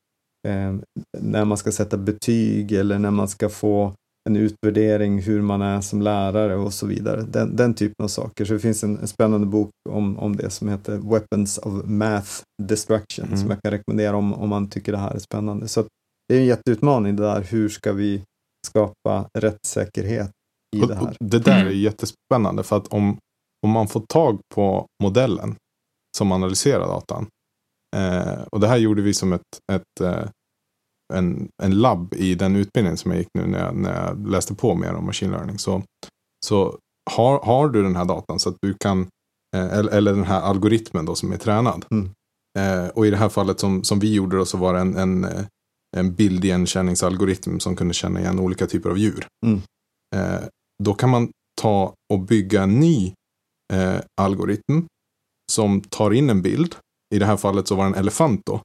eh, när man ska sätta betyg eller när man ska få en utvärdering hur man är som lärare och så vidare. Den, den typen av saker. Så det finns en, en spännande bok om, om det som heter Weapons of Math Destruction mm. som jag kan rekommendera om, om man tycker det här är spännande. Så det är en jätteutmaning det där. Hur ska vi skapa rättssäkerhet i och, det här? Det där är jättespännande för att om, om man får tag på modellen som analyserar datan. Eh, och det här gjorde vi som ett, ett eh, en, en labb i den utbildningen som jag gick nu när jag, när jag läste på mer om machine learning. Så, så har, har du den här datan så att du kan, eh, eller, eller den här algoritmen då som är tränad. Mm. Eh, och i det här fallet som, som vi gjorde då så var det en, en, en bildigenkänningsalgoritm som kunde känna igen olika typer av djur. Mm. Eh, då kan man ta och bygga en ny eh, algoritm som tar in en bild. I det här fallet så var det en elefant då.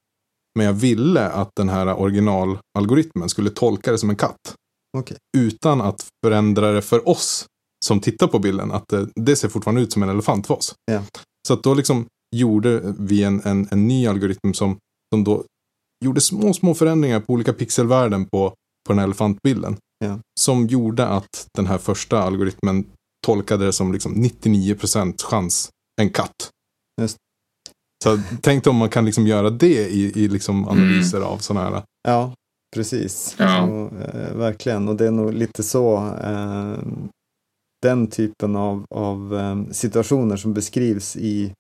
Men jag ville att den här originalalgoritmen skulle tolka det som en katt. Okay. Utan att förändra det för oss som tittar på bilden. Att det, det ser fortfarande ut som en elefant för oss. Yeah. Så att då liksom gjorde vi en, en, en ny algoritm som, som då gjorde små, små förändringar på olika pixelvärden på, på den här elefantbilden. Yeah. Som gjorde att den här första algoritmen tolkade det som liksom 99% chans en katt. Just. Så tänk om man kan liksom göra det i, i liksom analyser mm. av sådana här. Ja, precis. Ja. Så, eh, verkligen, och det är nog lite så eh, den typen av, av eh, situationer som beskrivs i,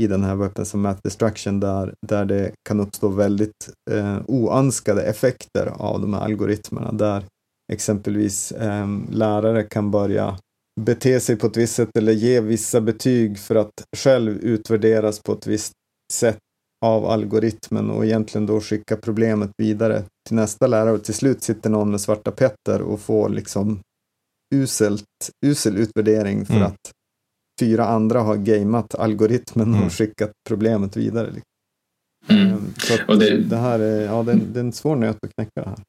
i den här Weapons of Math Destruction där, där det kan uppstå väldigt eh, oönskade effekter av de här algoritmerna. Där exempelvis eh, lärare kan börja bete sig på ett visst sätt eller ge vissa betyg för att själv utvärderas på ett visst sätt av algoritmen och egentligen då skicka problemet vidare till nästa lärare och till slut sitter någon med svarta petter och får liksom uselt, usel utvärdering för mm. att fyra andra har gameat algoritmen och mm. skickat problemet vidare. Liksom. Mm. Ehm, så och det, det här är, ja, det är, det är en svår nöt att knäcka det här.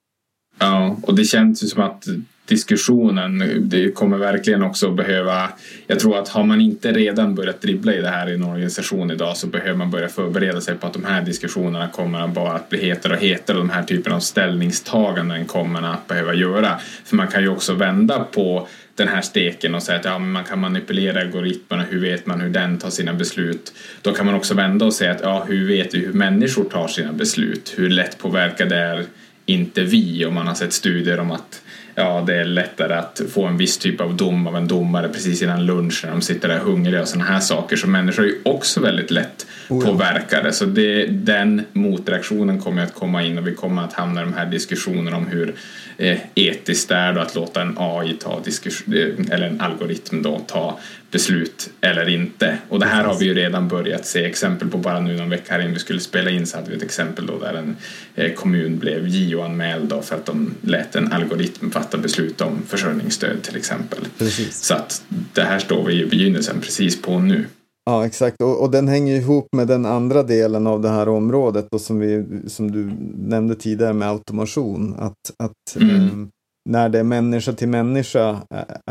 Ja, och det känns ju som att diskussionen. Det kommer verkligen också behöva... Jag tror att har man inte redan börjat dribbla i det här i en organisation idag så behöver man börja förbereda sig på att de här diskussionerna kommer bara att bli hetare och hetare och de här typen av ställningstaganden kommer man att behöva göra. För man kan ju också vända på den här steken och säga att ja, man kan manipulera algoritmerna, hur vet man hur den tar sina beslut? Då kan man också vända och säga att ja, hur vet vi hur människor tar sina beslut? Hur lätt påverkade är inte vi? Om man har sett studier om att ja, det är lättare att få en viss typ av dom av en domare precis innan lunch när de sitter där hungriga och sådana här saker. Så människor är ju också väldigt lätt oh ja. påverkade. Så det, den motreaktionen kommer att komma in och vi kommer att hamna i de här diskussionerna om hur eh, etiskt det är då att låta en AI ta diskussion, eh, eller en algoritm då ta beslut eller inte. Och det här har vi ju redan börjat se exempel på bara nu någon vecka här innan vi skulle spela in så hade vi ett exempel då där en eh, kommun blev JO-anmäld för att de lät en algoritm fatta beslut om försörjningsstöd till exempel. Precis. Så att det här står vi i begynnelsen precis på nu. Ja, exakt. Och, och, den hänger ihop med den andra delen av det här området och som, vi, som du nämnde tidigare med automation. Att, att mm. När det är människa till människa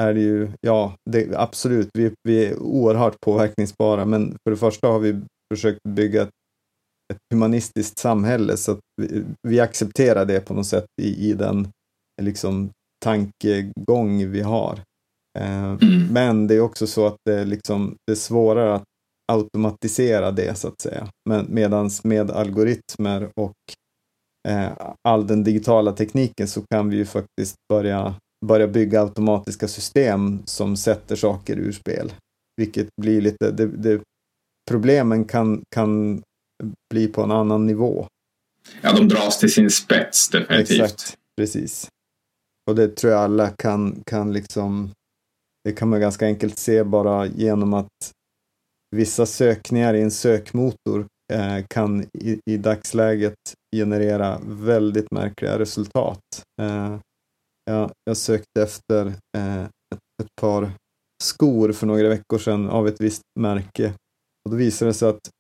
är det ju, ja, det, absolut, vi, vi är oerhört påverkningsbara, men för det första har vi försökt bygga ett, ett humanistiskt samhälle så att vi, vi, accepterar det på något sätt i, i den liksom, tankegång vi har. Eh, mm. Men det är också så att det, liksom, det är svårare att automatisera det så att säga. Men medans med algoritmer och eh, all den digitala tekniken så kan vi ju faktiskt börja, börja bygga automatiska system som sätter saker ur spel. Vilket blir lite, det, det, problemen kan, kan bli på en annan nivå. Ja, de dras till sin spets definitivt. Exakt, precis. och det tror jag alla kan, kan liksom, det kan man ganska enkelt se bara genom att vissa sökningar i en sökmotor eh, kan i, i, dagsläget generera väldigt märkliga resultat. Eh, jag, jag, sökte efter eh, ett, ett, par skor för några veckor sedan av ett visst märke och då visade det sig att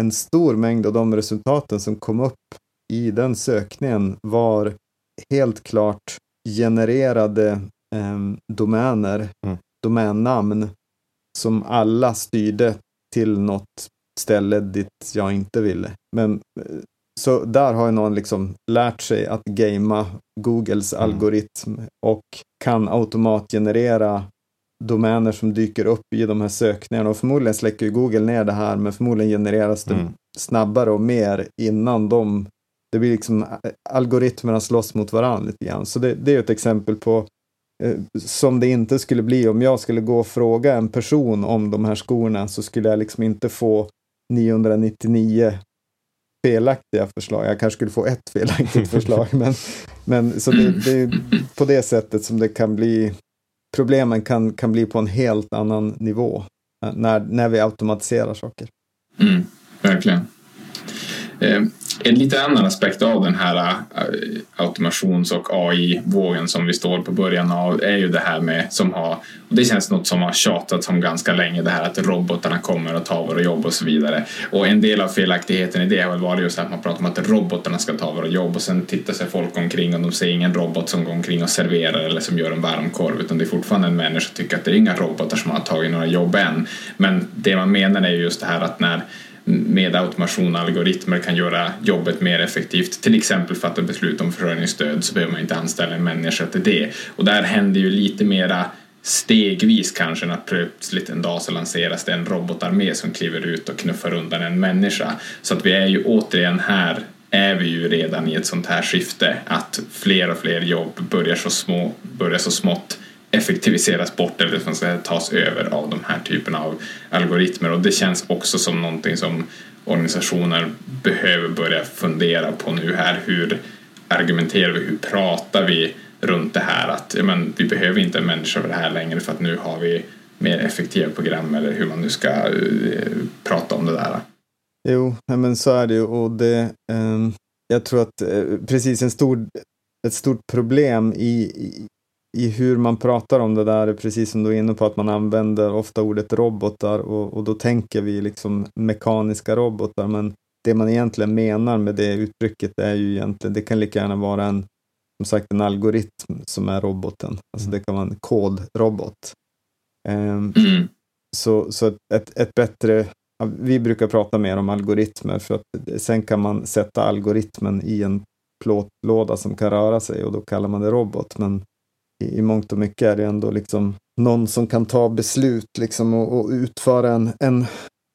en stor mängd av de resultaten som kom upp i den sökningen var helt klart genererade eh, domäner, mm. domännamn som alla styrde till något ställe dit jag inte ville. Men eh, så där har någon liksom lärt sig att gamea Googles mm. algoritm och kan automatgenerera domäner som dyker upp i de här sökningarna och förmodligen släcker ju Google ner det här men förmodligen genereras det mm. snabbare och mer innan de det blir liksom eh, algoritmerna slåss mot varandra lite grann. Så det, det är ett exempel på eh, som det inte skulle bli om jag skulle gå och fråga en person om de här skorna så skulle jag liksom inte få 999 felaktiga förslag. Jag kanske skulle få ett felaktigt förslag. men, men så det, det, är på det sättet som det kan bli. Problemen kan, kan bli på en helt annan nivå eh, när, när vi automatiserar saker. Mm, verkligen. Eh, en lite annan aspekt av den här äh, automations och AI-vågen som vi står på början av är ju det här med som har, och det känns något som har tjatats om ganska länge, det här att robotarna kommer och tar våra jobb och så vidare. Och en del av felaktigheten i det har väl varit just att man pratar om att robotarna ska ta våra jobb och sen tittar sig folk omkring och de ser ingen robot som går omkring och serverar eller som gör en varmkorv utan det är fortfarande en människa som tycker att det är inga robotar som har tagit några jobb än. Men det man menar är just det här att när med automation och algoritmer kan göra jobbet mer effektivt. Till exempel fatta beslut om försörjningsstöd så behöver man inte anställa en människa till det. Och där händer ju lite mera stegvis kanske än att plötsligt en dag så lanseras det en robotarmé som kliver ut och knuffar undan en människa. Så att vi är ju återigen här är vi ju redan i ett sånt här skifte att fler och fler jobb börjar så, små, börjar så smått effektiviseras bort eller som ska tas över av de här typerna av algoritmer och det känns också som någonting som organisationer behöver börja fundera på nu här. Hur argumenterar vi, hur pratar vi runt det här att ja, men, vi behöver inte en människa för det här längre för att nu har vi mer effektiva program eller hur man nu ska uh, prata om det där. Jo, men så är det ju och det, um, jag tror att uh, precis en stor, ett stort problem i, i hur man pratar om det där är precis som du är inne på att man använder ofta ordet robotar och, och då tänker vi liksom mekaniska robotar men det man egentligen menar med det uttrycket är ju egentligen, det kan lika gärna vara en, som sagt en algoritm som är roboten. Alltså mm. det kan vara en kodrobot. Um, mm. Så, så ett, ett bättre, vi brukar prata mer om algoritmer för att sen kan man sätta algoritmen i en plåtlåda som kan röra sig och då kallar man det robot. Men i, i mångt och mycket är det ändå liksom någon som kan ta beslut liksom och, och utföra en, en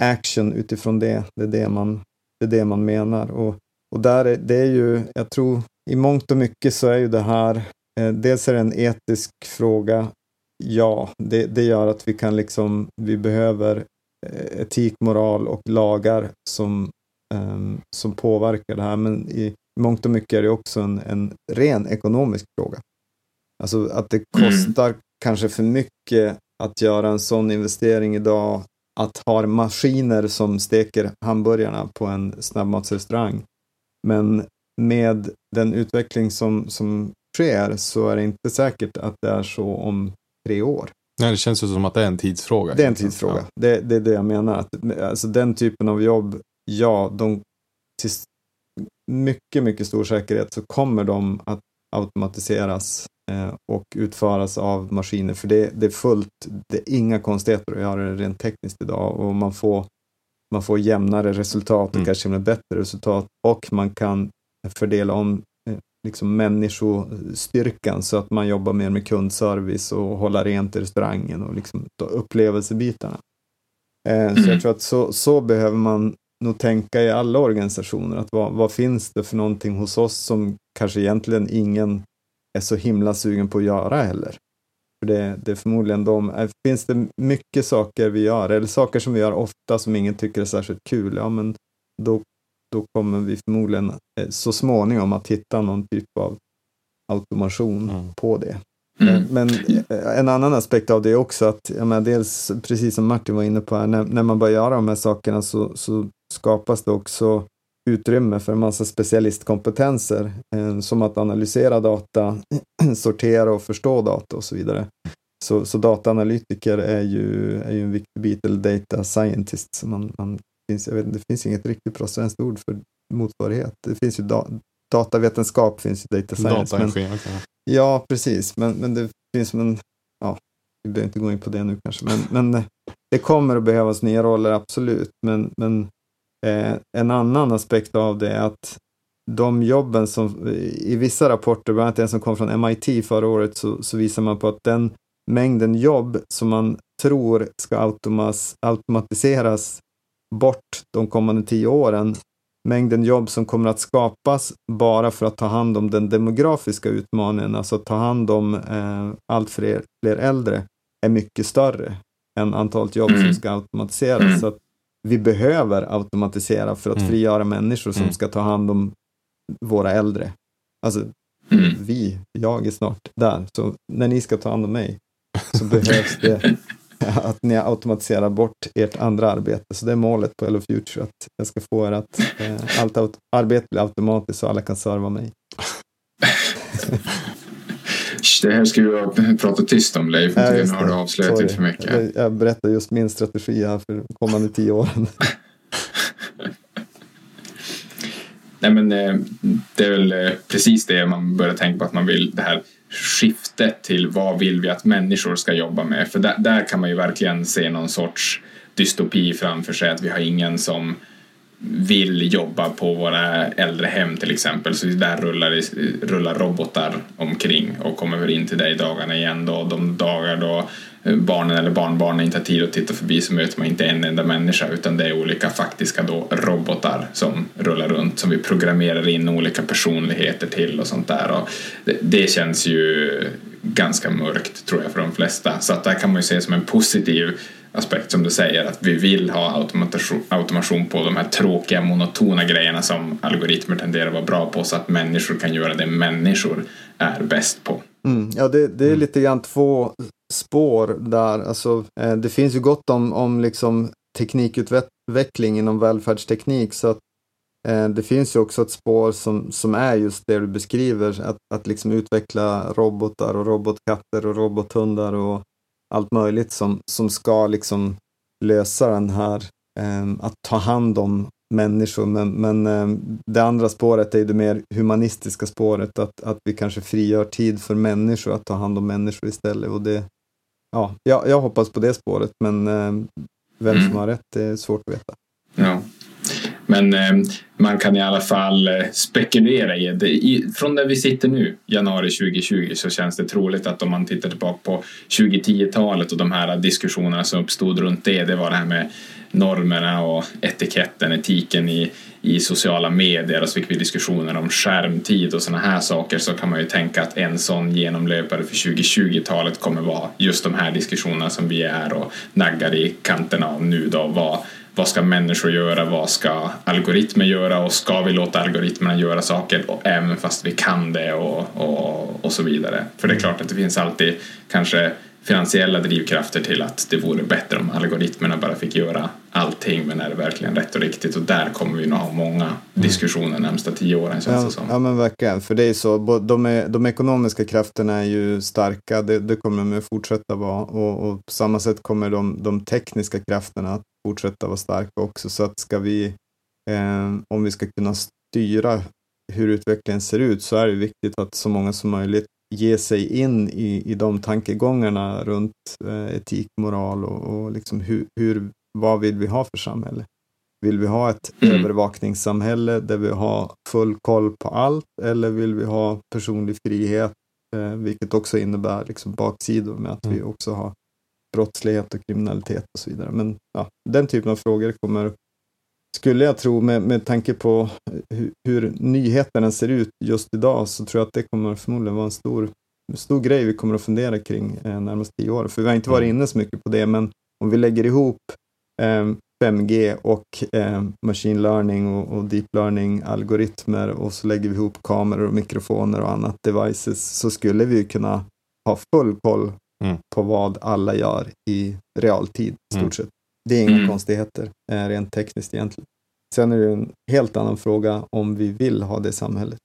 action utifrån det. Det är det man, det är det man menar. Och, och där är, det är ju, jag tror, i mångt och mycket så är ju det här, eh, dels är det en etisk fråga. Ja, det, det gör att vi kan liksom, vi behöver eh, etik, moral och lagar som, eh, som påverkar det här. Men i mångt och mycket är det också en, en ren ekonomisk fråga. Alltså att det mm. kostar mm. kanske för mycket att göra en sån investering idag. Att ha maskiner som steker hamburgarna på en snabbmatsrestaurang. Men med den utveckling som, som sker så är det inte säkert att det är så om tre år. Nej, det känns ju som att det är en tidsfråga. Det är en tidsfråga. Ja. Det, det är det jag menar. Att, alltså den typen av jobb, ja, de, till mycket, mycket stor säkerhet så kommer de att automatiseras och utföras av maskiner. För det, det, är fullt, det är inga konstigheter att göra det rent tekniskt idag och man får, man får jämnare resultat och mm. kanske med bättre resultat och man kan fördela om eh, liksom människostyrkan så att man jobbar mer med kundservice och hålla rent i restaurangen och liksom upplevelsebitarna. Eh, så jag mm. tror att så, så behöver man nog tänka i alla organisationer, att vad, vad finns det för någonting hos oss som kanske egentligen ingen är så himla sugen på att göra heller. För det, det är förmodligen de, äh, finns det mycket saker vi gör, eller saker som vi gör ofta som ingen tycker är särskilt kul, ja men då, då kommer vi förmodligen eh, så småningom att hitta någon typ av automation mm. på det. Mm. Men eh, en annan aspekt av det är också att, jag menar, dels precis som Martin var inne på här, när, när man börjar göra de här sakerna så, så skapas det också utrymme för en massa specialistkompetenser eh, som att analysera data, sortera och förstå data och så vidare. Så, så dataanalytiker är ju, är ju en viktig bit, eller data scientist. Så man, man finns, jag vet, det finns inget riktigt bra svenskt ord för motsvarighet. Det finns ju da, datavetenskap, finns ju data science. Data men, okay. Ja, precis, men, men det finns en, ja, vi behöver inte gå in på det nu kanske, men, men det kommer att behövas nya roller, absolut. Men, men en annan aspekt av det är att de jobben som i vissa rapporter, bland annat en som kom från MIT förra året, så, så visar man på att den mängden jobb som man tror ska automas, automatiseras bort de kommande tio åren, mängden jobb som kommer att skapas bara för att ta hand om den demografiska utmaningen, alltså ta hand om eh, allt fler, fler äldre, är mycket större än antalet jobb som ska automatiseras. Mm. Så att vi behöver automatisera för att mm. frigöra människor som ska ta hand om våra äldre. Alltså, vi, jag är snart där, så när ni ska ta hand om mig så behövs det att ni automatiserar bort ert andra arbete. Så det är målet på Hello Future, att jag ska få er att eh, allt arbete blir automatiskt så alla kan serva mig. Det här ska vi prata tyst om Leif, ja, nu har du avslöjat lite för mycket. Jag, jag berättar just min strategi här för de kommande tio åren. Nej men eh, det är väl eh, precis det man börjar tänka på att man vill det här skiftet till vad vill vi att människor ska jobba med? För där, där kan man ju verkligen se någon sorts dystopi framför sig att vi har ingen som vill jobba på våra äldre hem till exempel så där rullar, rullar robotar omkring och kommer väl in till dig dagarna igen då. De dagar då eh, barnen eller barnbarnen inte har tid att titta förbi så möter man inte en enda människa utan det är olika faktiska då robotar som rullar runt som vi programmerar in olika personligheter till och sånt där. Och det, det känns ju ganska mörkt tror jag för de flesta. Så att där kan man ju se som en positiv aspekt som du säger att vi vill ha automation, automation på de här tråkiga monotona grejerna som algoritmer tenderar att vara bra på så att människor kan göra det människor är bäst på. Mm, ja, det, det är mm. lite grann två spår där. Alltså, eh, det finns ju gott om, om liksom teknikutveckling inom välfärdsteknik så att eh, det finns ju också ett spår som, som är just det du beskriver, att, att liksom utveckla robotar och robotkatter och robothundar och allt möjligt som, som ska liksom lösa den här, eh, att ta hand om människor. Men, men eh, det andra spåret är det mer humanistiska spåret, att, att vi kanske frigör tid för människor, att ta hand om människor istället. Och det, ja, jag, jag hoppas på det spåret, men eh, vem som mm. har rätt är svårt att veta. Ja. Men ehm, man kan i alla fall eh, spekulera i det. Från där vi sitter nu, januari 2020, så känns det troligt att om man tittar tillbaka på 2010-talet och de här diskussionerna som uppstod runt det, det var det här med normerna och etiketten, etiken i, i sociala medier och så fick vi diskussioner om skärmtid och sådana här saker så kan man ju tänka att en sån genomlöpare för 2020-talet kommer vara just de här diskussionerna som vi är och naggar i kanterna av nu då. Vad, vad ska människor göra? Vad ska algoritmer göra? Och ska vi låta algoritmerna göra saker och även fast vi kan det och, och, och så vidare? För det är klart att det finns alltid kanske finansiella drivkrafter till att det vore bättre om algoritmerna bara fick göra allting men är det verkligen rätt och riktigt? Och där kommer vi nog ha många mm. diskussioner närmsta tio åren känns ja, det som. Ja men verkligen, för det är så, de, är, de ekonomiska krafterna är ju starka, det, det kommer de att fortsätta vara. Och, och på samma sätt kommer de, de tekniska krafterna att fortsätta vara starka också. Så att ska vi, eh, om vi ska kunna styra hur utvecklingen ser ut så är det viktigt att så många som möjligt ge sig in i, i de tankegångarna runt eh, etik, moral och, och liksom hur, hur, vad vill vi ha för samhälle? Vill vi ha ett mm. övervakningssamhälle där vi har full koll på allt eller vill vi ha personlig frihet, eh, vilket också innebär liksom baksidor med att mm. vi också har brottslighet och kriminalitet och så vidare. Men ja, den typen av frågor kommer skulle jag tro med, med tanke på hur, hur nyheterna ser ut just idag så tror jag att det kommer förmodligen vara en stor, stor grej vi kommer att fundera kring eh, närmaste tio år. För vi har inte varit mm. inne så mycket på det, men om vi lägger ihop eh, 5G och eh, machine learning och, och deep learning algoritmer och så lägger vi ihop kameror och mikrofoner och annat devices så skulle vi kunna ha full koll mm. på vad alla gör i realtid i stort mm. sett. Det är inga mm. konstigheter eh, rent tekniskt egentligen. Sen är det en helt annan fråga om vi vill ha det samhället.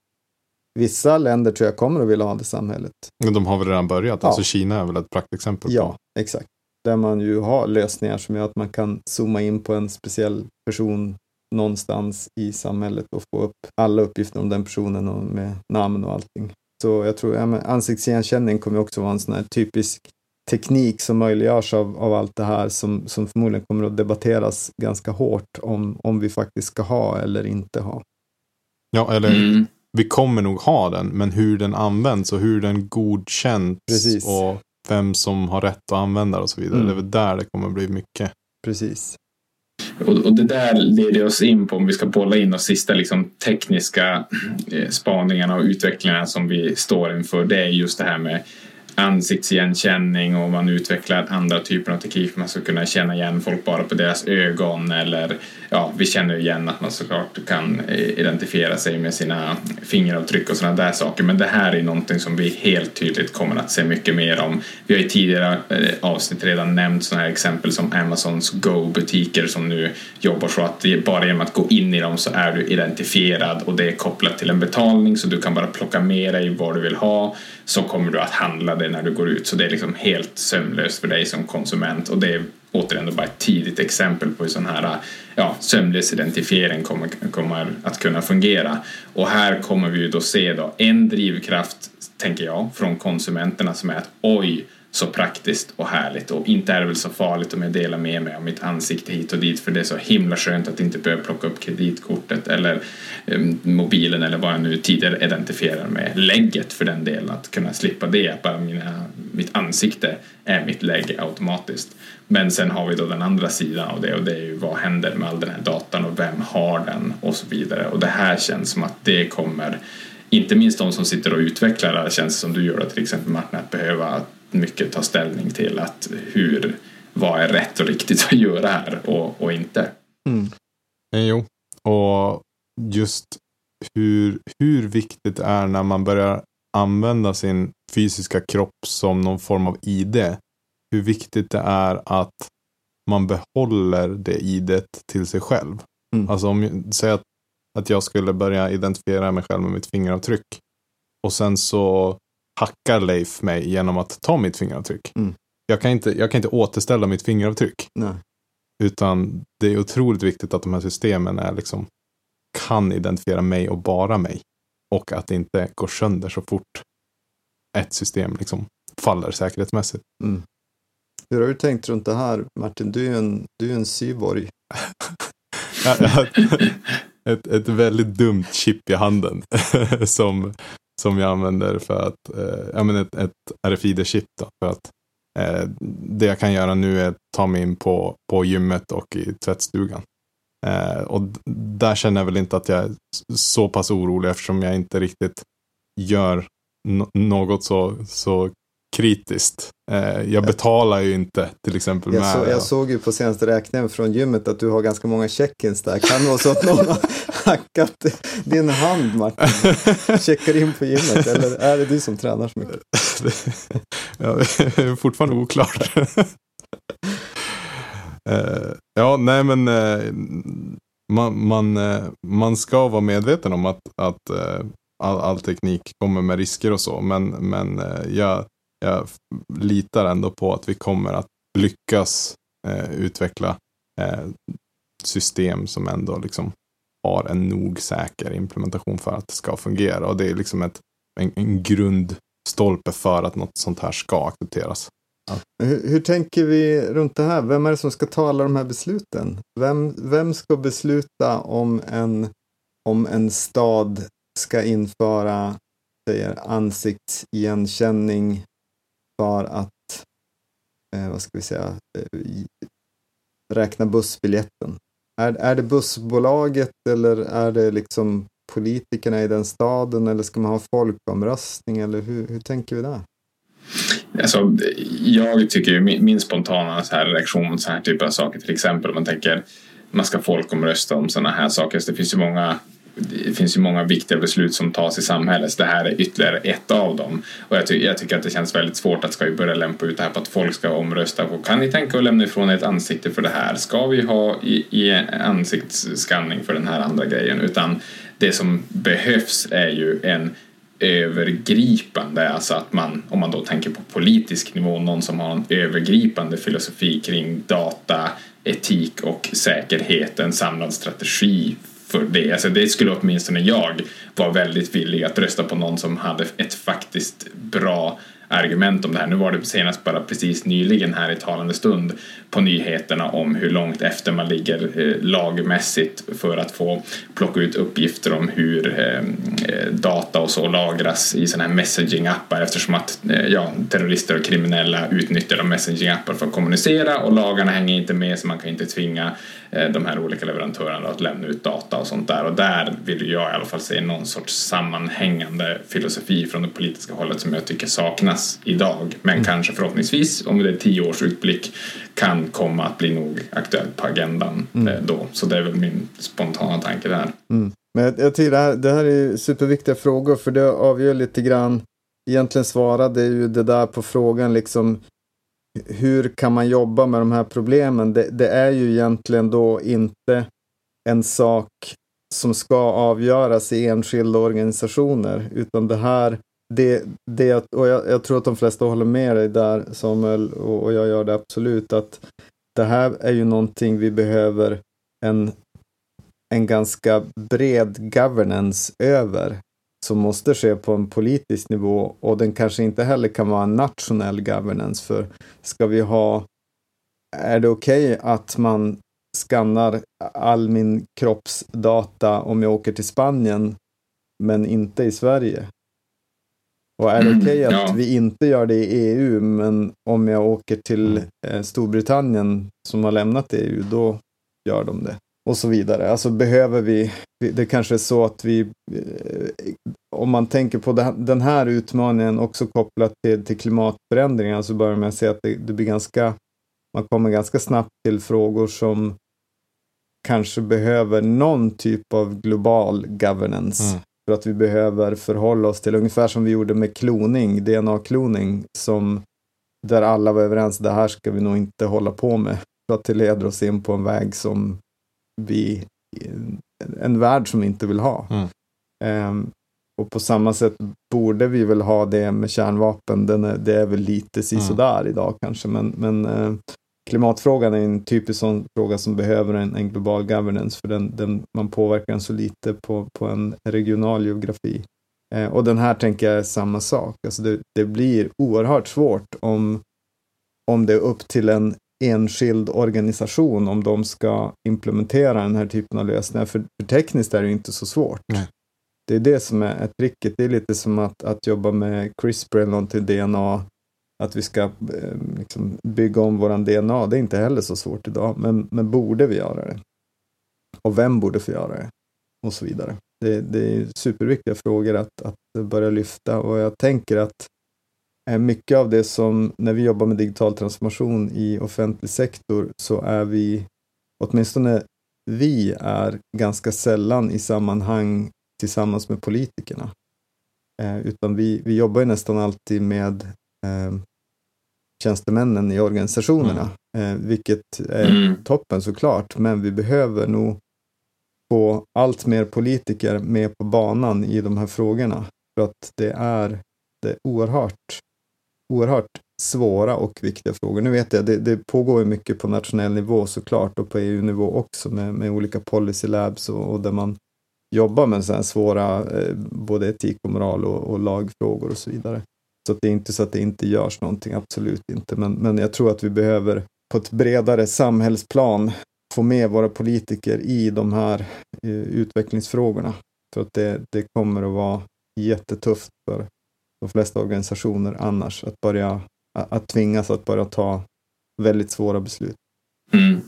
Vissa länder tror jag kommer att vilja ha det samhället. Men de har väl redan börjat? Ja. Alltså Kina är väl ett praktexempel? Ja, exakt. Där man ju har lösningar som gör att man kan zooma in på en speciell person någonstans i samhället och få upp alla uppgifter om den personen och med namn och allting. Så jag tror ja, ansiktsigenkänning kommer också vara en sån här typisk teknik som möjliggörs av, av allt det här som, som förmodligen kommer att debatteras ganska hårt om, om vi faktiskt ska ha eller inte ha. Ja, eller mm. vi kommer nog ha den, men hur den används och hur den godkänns Precis. och vem som har rätt att använda och så vidare. Mm. Det är väl där det kommer bli mycket. Precis. Och, och, det där leder oss in på, om vi ska bolla in de sista liksom, tekniska eh, spaningarna och utvecklingarna som vi står inför, det är just det här med ansiktsigenkänning och man utvecklar andra typer av teknik för man ska kunna känna igen folk bara på deras ögon eller ja, vi känner igen att man såklart kan eh, identifiera sig med sina fingeravtryck och sådana där saker men det här är någonting som vi helt tydligt kommer att se mycket mer om. Vi har i tidigare eh, avsnitt redan nämnt sådana här exempel som Amazons Go-butiker som nu jobbar så att bara genom att gå in i dem så är du identifierad och det är kopplat till en betalning så du kan bara plocka med dig vad du vill ha så kommer du att handla det när du går ut. Så det är liksom helt sömlöst för dig som konsument och det är återigen bara ett tidigt exempel på hur sån här ja, sömlös identifiering kommer, kommer att kunna fungera. Och här kommer vi ju då se då en drivkraft, tänker jag, från konsumenterna som är att oj, så praktiskt och härligt. Och inte är det väl så farligt om jag delar med mig av mitt ansikte hit och dit för det är så himla skönt att inte behöva plocka upp kreditkortet eller ehm, mobilen eller vad jag nu tidigare identifierar med lägget för den delen. Att kunna slippa det att bara mina, mitt ansikte är mitt lägg automatiskt. Men sen har vi då den andra sidan av det och det är ju vad händer med all den här datan och vem har den och så vidare. Och det här känns som att det kommer inte minst de som sitter och utvecklar det känns som du gör till exempel Martin att behöva mycket ta ställning till att hur, vad är rätt och riktigt att göra här och, och inte. Mm. Eh, jo, och just hur, hur viktigt det är när man börjar använda sin fysiska kropp som någon form av ID. Hur viktigt det är att man behåller det idet till sig själv. Mm. Alltså om, säg att, att jag skulle börja identifiera mig själv med mitt fingeravtryck. Och sen så hackar Leif mig genom att ta mitt fingeravtryck. Mm. Jag, kan inte, jag kan inte återställa mitt fingeravtryck. Nej. Utan det är otroligt viktigt att de här systemen är liksom, kan identifiera mig och bara mig. Och att det inte går sönder så fort ett system liksom faller säkerhetsmässigt. Mm. Hur har du tänkt runt det här Martin? Du är ju en, du är en cyborg. ett, ett väldigt dumt chip i handen som som jag använder för att, eh, ja men ett, ett RFID-chip då, för att eh, det jag kan göra nu är att ta mig in på, på gymmet och i tvättstugan. Eh, och där känner jag väl inte att jag är så pass orolig eftersom jag inte riktigt gör något så, så kritiskt. Eh, jag betalar ju inte till exempel jag med. Så, jag såg ju på senaste räkningen från gymmet att du har ganska många check-ins där. Kan det vara så att någon har hackat din hand Martin? Checkar in på gymmet eller är det du som tränar så mycket? ja, det är fortfarande oklart. Eh, ja, nej men eh, man, man, man ska vara medveten om att, att all, all teknik kommer med risker och så. Men, men jag, jag litar ändå på att vi kommer att lyckas eh, utveckla eh, system som ändå liksom har en nog säker implementation för att det ska fungera. Och det är liksom ett, en, en grundstolpe för att något sånt här ska accepteras. Ja. Hur, hur, tänker vi runt det här? Vem är det som ska ta alla de här besluten? Vem, vem ska besluta om en, om en stad ska införa säger, ansiktsigenkänning för att, eh, vad ska vi säga, eh, räkna bussbiljetten? Är, är det bussbolaget eller är det liksom politikerna i den staden eller ska man ha folkomröstning eller hur, hur tänker vi där? Alltså, jag tycker min, min spontana så här reaktion mot sådana här typer av saker, till exempel om man tänker man ska folkomrösta om sådana här saker. Så det finns ju många det finns ju många viktiga beslut som tas i samhället. Så det här är ytterligare ett av dem. Och jag, ty jag, tycker att det känns väldigt svårt att ska vi börja lämpa ut det här på att folk ska omrösta på kan ni tänka att lämna ifrån er ett ansikte för det här? Ska vi ha i, i ansiktsskanning för den här andra grejen? Utan det som behövs är ju en övergripande, alltså att man, om man då tänker på politisk nivå, någon som har en övergripande filosofi kring data, etik och säkerhet, en samlad strategi för det. Alltså det skulle åtminstone jag vara väldigt villig att rösta på någon som hade ett faktiskt bra argument om det här. Nu var det senast bara precis nyligen här i talande stund på nyheterna om hur långt efter man ligger eh, lagmässigt för att få plocka ut uppgifter om hur eh, eh data och så lagras i sådana här messaging-appar eftersom att eh, ja, terrorister och kriminella utnyttjar de messaging-appar för att kommunicera och lagarna hänger inte med så man kan inte tvinga de här olika leverantörerna att lämna ut data och sånt där och där vill jag i alla fall se någon sorts sammanhängande filosofi från det politiska hållet som jag tycker saknas idag men mm. kanske förhoppningsvis om det är tio års utblick kan komma att bli nog aktuellt på agendan mm. Eh, då. Så det är väl min spontana tanke där. Mm. Men jag, jag tycker det här, det här är superviktiga frågor för det avgör lite grann, egentligen svarade ju det där på frågan liksom hur kan man jobba med de här problemen? Det, det är ju egentligen då inte en sak som ska avgöras i enskilda organisationer, utan det här det, det, och jag, jag, tror att de flesta håller med dig där Samuel, och, och jag gör det absolut, att det här är ju någonting vi behöver en, en ganska bred governance över som måste ske på en politisk nivå och den kanske inte heller kan vara en nationell governance för ska vi ha är det okej okay att man skannar all min kroppsdata om jag åker till Spanien men inte i Sverige? Och är det okej okay att vi inte gör det i EU, men om jag åker till eh, Storbritannien som har lämnat EU, då gör de det. Och så vidare. Alltså behöver vi, det kanske är så att vi, eh, om man tänker på den här utmaningen också kopplat till, till klimatförändringar, så börjar man se att det, det blir ganska, man kommer ganska snabbt till frågor som kanske behöver någon typ av global governance. Mm. För att vi behöver förhålla oss till, ungefär som vi gjorde med kloning, DNA-kloning, som där alla var överens, det här ska vi nog inte hålla på med. För att det leder oss in på en väg som vi, en värld som vi inte vill ha. Mm. Um, och på samma sätt borde vi väl ha det med kärnvapen. Den är, det är väl lite sisådär mm. idag kanske, men, men uh, klimatfrågan är en typisk sån fråga som behöver en, en global governance, för den, den, man påverkar den så lite på, på en regional geografi. Eh, och den här tänker jag är samma sak. Alltså det, det, blir oerhört svårt om, om det är upp till en enskild organisation om de ska implementera den här typen av lösningar. För, för tekniskt är det inte så svårt. Nej. Det är det som är, är tricket. Det är lite som att, att jobba med CRISPR eller någonting, DNA att vi ska eh, liksom, bygga om våran DNA, det är inte heller så svårt idag, men, men borde vi göra det? Och vem borde få göra det? Och så vidare. Det, det är superviktiga frågor att, att börja lyfta och jag tänker att mycket av det som, när vi jobbar med digital transformation i offentlig sektor, så är vi, åtminstone vi är ganska sällan i sammanhang tillsammans med politikerna. Eh, utan vi, vi jobbar nästan alltid med eh, tjänstemännen i organisationerna, mm. eh, vilket är mm. toppen såklart, men vi behöver nog få allt mer politiker med på banan i de här frågorna, för att det är, det är oerhört, oerhört svåra och viktiga frågor. Nu vet jag, det, det pågår mycket på nationell nivå såklart och på EU-nivå också med, med olika policy labs och, och där man jobbar med så här svåra eh, både etik och moral och, och lagfrågor och så vidare. Så det är inte så att det inte görs någonting, absolut inte. Men, men jag tror att vi behöver på ett bredare samhällsplan få med våra politiker i de här eh, utvecklingsfrågorna. För att det, det kommer att vara jättetufft för de flesta organisationer annars att börja att tvingas att börja ta väldigt svåra beslut. Mm.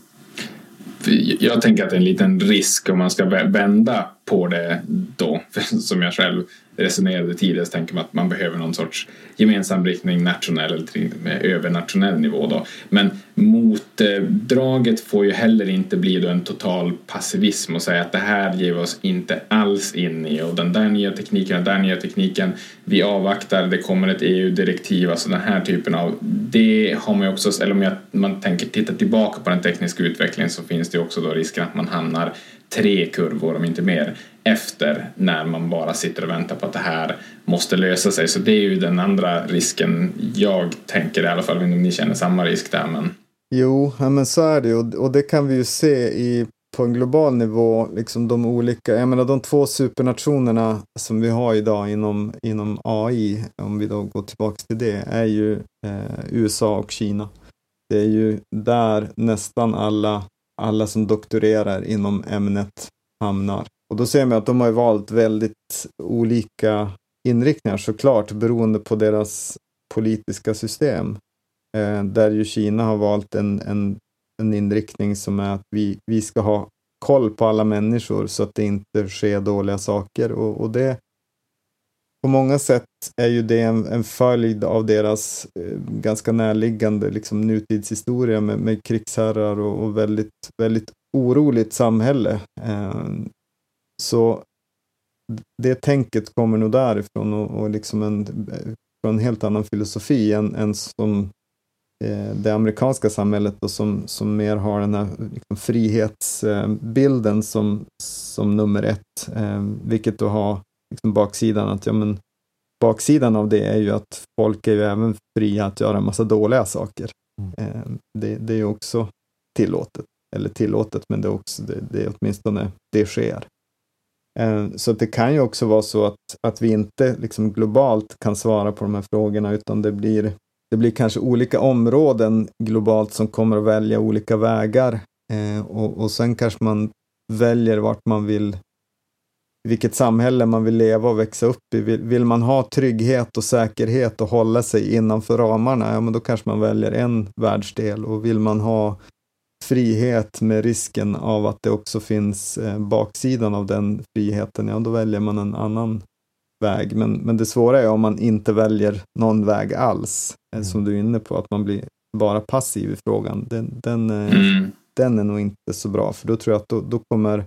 Jag tänker att det är en liten risk om man ska vända på det då, som jag själv resonerade tidigare så tänker man att man behöver någon sorts gemensam riktning nationell eller övernationell nivå då. Men motdraget får ju heller inte bli då en total passivism och säga att det här ger vi oss inte alls in i och den där nya tekniken och den där nya tekniken vi avvaktar, det kommer ett EU-direktiv, alltså den här typen av det har man ju också, eller om man tänker titta tillbaka på den tekniska utvecklingen så finns det också då risken att man hamnar tre kurvor om inte mer efter när man bara sitter och väntar på att det här måste lösa sig. Så det är ju den andra risken jag tänker i alla fall, om ni känner samma risk där. Men... Jo, ja, men så är det och, och det kan vi ju se i, på en global nivå, liksom de olika, jag menar de två supernationerna som vi har idag inom, inom AI, om vi då går tillbaka till det, är ju eh, USA och Kina. Det är ju där nästan alla, alla som doktorerar inom ämnet hamnar. Och då ser man att de har valt väldigt olika inriktningar såklart beroende på deras politiska system. Eh, där ju Kina har valt en, en, en inriktning som är att vi, vi ska ha koll på alla människor så att det inte sker dåliga saker. Och, och det på många sätt är ju det en, en följd av deras eh, ganska närliggande liksom, nutidshistoria med, med krigsherrar och, och väldigt, väldigt oroligt samhälle. Eh, så det tänket kommer nog därifrån och, och liksom en, eh, från en helt annan filosofi än, än som eh, det amerikanska samhället och som, som mer har den här liksom, frihetsbilden eh, som, som nummer ett. Eh, vilket då har liksom, baksidan att ja, men, baksidan av det är ju att folk är ju även fria att göra en massa dåliga saker. Mm. Eh, det, det är ju också tillåtet. Eller tillåtet, men det är, också, det, det är åtminstone det sker. Eh, så det kan ju också vara så att, att vi inte liksom globalt kan svara på de här frågorna, utan det blir, det blir kanske olika områden globalt som kommer att välja olika vägar. Eh, och, och sen kanske man väljer vart man vill, vilket samhälle man vill leva och växa upp i. Vill, vill man ha trygghet och säkerhet och hålla sig innanför ramarna, ja men då kanske man väljer en världsdel. Och vill man ha frihet med risken av att det också finns eh, baksidan av den friheten, ja då väljer man en annan väg. Men, men det svåra är om man inte väljer någon väg alls, eh, mm. som du är inne på, att man blir bara passiv i frågan. Den, den, eh, mm. den är nog inte så bra, för då tror jag att då, då, kommer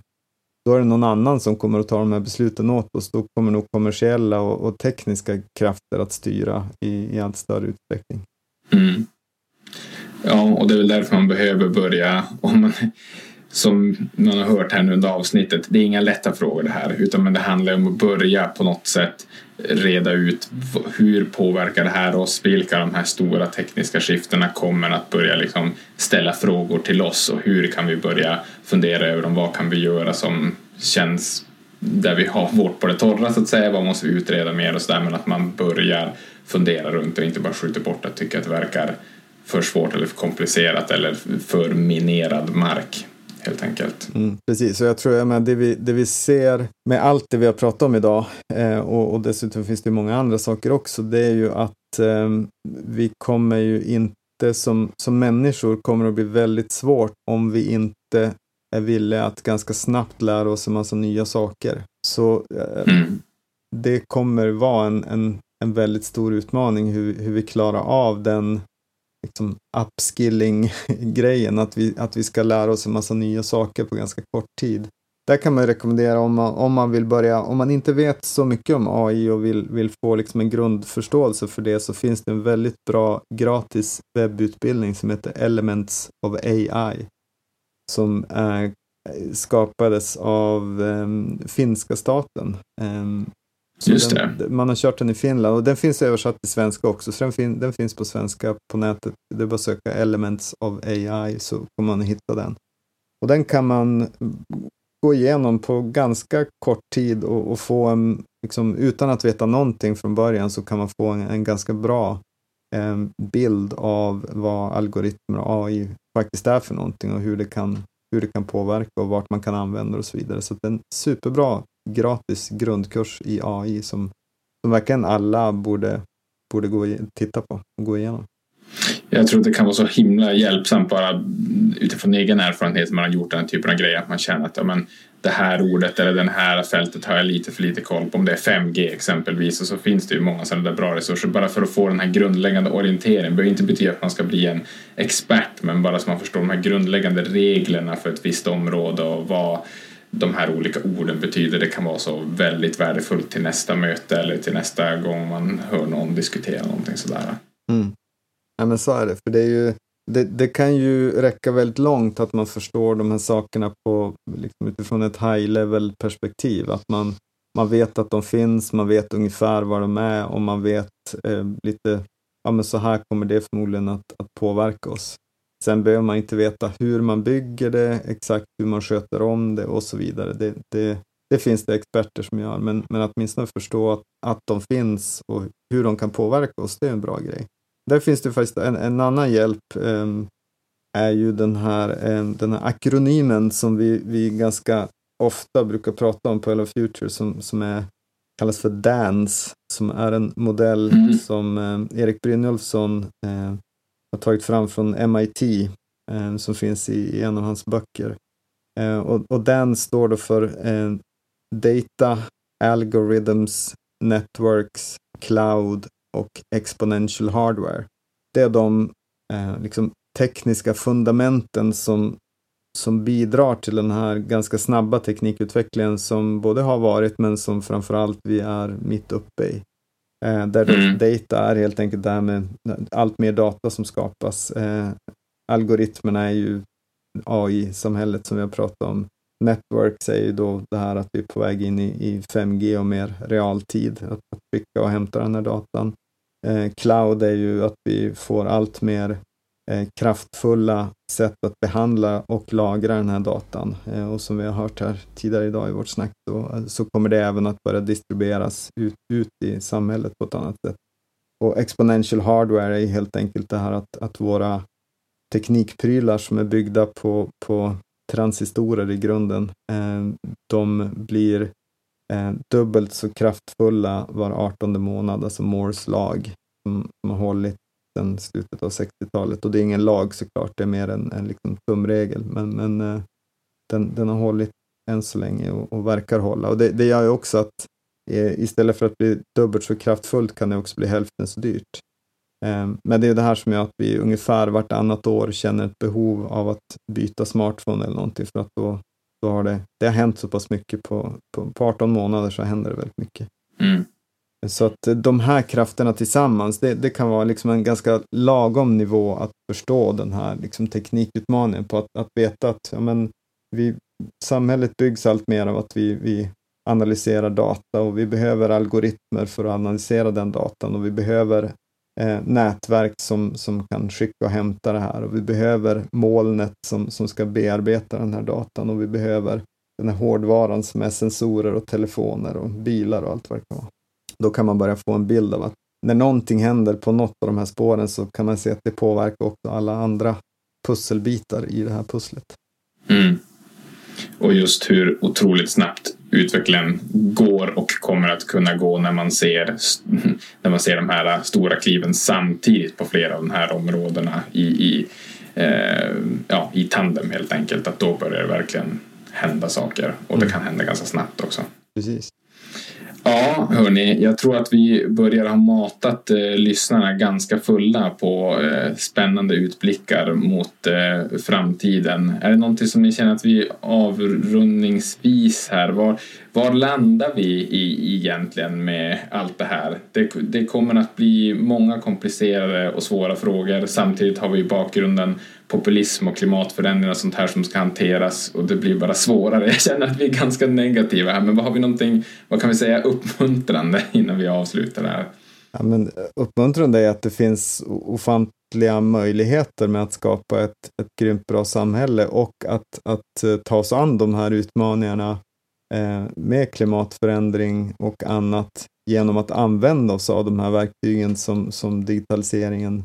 då är det någon annan som kommer att ta de här besluten åt oss. Då kommer nog kommersiella och, och tekniska krafter att styra i, i allt större utsträckning. Mm. Ja, och det är väl därför man behöver börja, om man, som man har hört här nu under avsnittet, det är inga lätta frågor det här, utan men det handlar om att börja på något sätt reda ut hur påverkar det här oss, vilka av de här stora tekniska skiftena kommer att börja liksom ställa frågor till oss och hur kan vi börja fundera över dem, vad kan vi göra som känns där vi har vårt på det torra så att säga, vad måste vi utreda mer och sådär, men att man börjar fundera runt och inte bara skjuter bort det, tycker att det verkar för svårt eller för komplicerat eller för minerad mark helt enkelt. Mm, precis, och jag tror att det vi, det vi ser med allt det vi har pratat om idag eh, och, och, dessutom finns det många andra saker också, det är ju att eh, vi kommer ju inte som, som människor kommer att bli väldigt svårt om vi inte är villiga att ganska snabbt lära oss en massa nya saker. Så eh, mm. det kommer vara en, en, en väldigt stor utmaning hur, hur vi klarar av den liksom upskilling-grejen, att vi, att vi ska lära oss en massa nya saker på ganska kort tid. Där kan man rekommendera om man, om man vill börja, om man inte vet så mycket om AI och vill, vill få liksom en grundförståelse för det så finns det en väldigt bra gratis webbutbildning som heter Elements of AI som är, skapades av um, finska staten. Um, Just den, det. Man har kört den i Finland och den finns översatt till svenska också, så den, fin den finns på svenska på nätet. Det är bara att söka Elements of AI så kommer man hitta den. Och den kan man gå igenom på ganska kort tid och, och få en, liksom, utan att veta någonting från början så kan man få en, en ganska bra eh, bild av vad algoritmer och AI faktiskt är för någonting och hur det kan, hur det kan påverka och vart man kan använda det och så vidare. Så det är en superbra gratis grundkurs i AI som, som verkligen alla borde, borde gå titta på och gå igenom. Jag tror att det kan vara så himla hjälpsamt bara utifrån egen erfarenhet man har gjort den typen av grejer att man känner att ja, men, det här ordet eller den här fältet har jag lite för lite koll på. Om det är 5G exempelvis och så finns det ju många sådana där bra resurser bara för att få den här grundläggande orienteringen. Det behöver inte betyda att man ska bli en expert men bara så man förstår de här grundläggande reglerna för ett visst område och vad de här olika orden betyder. Det kan vara så väldigt värdefullt till nästa möte eller till nästa gång man hör någon diskutera någonting sådär. Mm. Ja men så är det, för det är ju det, det, kan ju räcka väldigt långt att man förstår de här sakerna på, liksom utifrån ett high level perspektiv. Att man, man vet att de finns, man vet ungefär vad de är och man vet eh, lite, ja men så här kommer det förmodligen att, att påverka oss. Sen behöver man inte veta hur man bygger det, exakt hur man sköter om det och så vidare. Det, det, det finns det experter som gör, men, men att åtminstone förstå att, att de finns och hur de kan påverka oss, det är en bra grej. Där finns det faktiskt en, en annan hjälp, um, är ju den här, um, den här akronymen som vi, vi ganska ofta brukar prata om på Hello Future som, som är, kallas för DANS, som är en modell mm. som um, Erik Brynjolfsson har tagit fram från MIT, som finns i, i, en av hans böcker. Uh, och, och DANS står då för Data, Algorithms, Networks, Cloud och exponential hardware. Det är de eh, liksom, tekniska fundamenten som, som bidrar till den här ganska snabba teknikutvecklingen som både har varit men som framförallt vi är mitt uppe i. Eh, där mm. data är helt enkelt det här med allt mer data som skapas. Eh, algoritmerna är ju AI-samhället som vi har pratat om. Networks är ju då det här att vi är på väg in i, i 5G och mer realtid, att, att skicka och hämta den här datan. Eh, cloud är ju att vi får allt mer eh, kraftfulla sätt att behandla och lagra den här datan. Eh, och som vi har hört här tidigare idag i vårt snack så, så kommer det även att börja distribueras ut, ut i samhället på ett annat sätt. Och exponential hardware är helt enkelt det här att, att våra teknikprylar som är byggda på, på transistorer i grunden, de blir eh, dubbelt så kraftfulla var 18 månad, alltså Moores lag, som, som har hållit sedan slutet av 60-talet. Och det är ingen lag såklart, det är mer en, en liksom tumregel, men, men eh, den, den har hållit än så länge och, och verkar hålla. Och det, det gör ju också att eh, istället för att bli dubbelt så kraftfullt kan det också bli hälften så dyrt. Eh, men det är det här som gör att vi ungefär vartannat år känner ett behov av att byta smartphone eller någonting för att då så har det, det har hänt så pass mycket på, på, på 18 månader så händer det väldigt mycket. Mm. Så att de här krafterna tillsammans, det, det, kan vara liksom en ganska lagom nivå att förstå den här liksom teknikutmaningen på att, att veta att ja, men, vi, samhället byggs allt mer av att vi, vi analyserar data och vi behöver algoritmer för att analysera den datan och vi behöver eh, nätverk som, som kan skicka och hämta det här och vi behöver molnet som, som ska bearbeta den här datan och vi behöver den här hårdvaran som är sensorer och telefoner och bilar och allt vad det kan vara. Då kan man börja få en bild av att när någonting händer på något av de här spåren så kan man se att det påverkar också alla andra pusselbitar i det här pusslet. Mm. Och just hur otroligt snabbt utvecklingen går och kommer att kunna gå när man ser, när man ser de här stora kliven samtidigt på flera av de här områdena i, i, eh, ja, i tandem helt enkelt. Att då börjar det verkligen hända saker och det mm. kan hända ganska snabbt också. Precis. Ja, hörni, jag tror att vi börjar ha matat eh, lyssnarna ganska fulla på eh, spännande utblickar mot eh, framtiden. Är det någonting som ni känner att vi avrundningsvis här, var, var landar vi i egentligen med allt det här? Det, det kommer att bli många komplicerade och svåra frågor. Samtidigt har vi i bakgrunden populism och klimatförändringar och sånt här som ska hanteras och det blir bara svårare. Jag känner att vi är ganska negativa här men vad har vi någonting, vad kan vi säga uppmuntrande innan vi avslutar det här? Ja, men uppmuntrande är att det finns ofantliga möjligheter med att skapa ett, ett grymt bra samhälle och att, att eh, ta oss an de här utmaningarna eh, med klimatförändring och annat genom att använda oss av de här verktygen som, som digitaliseringen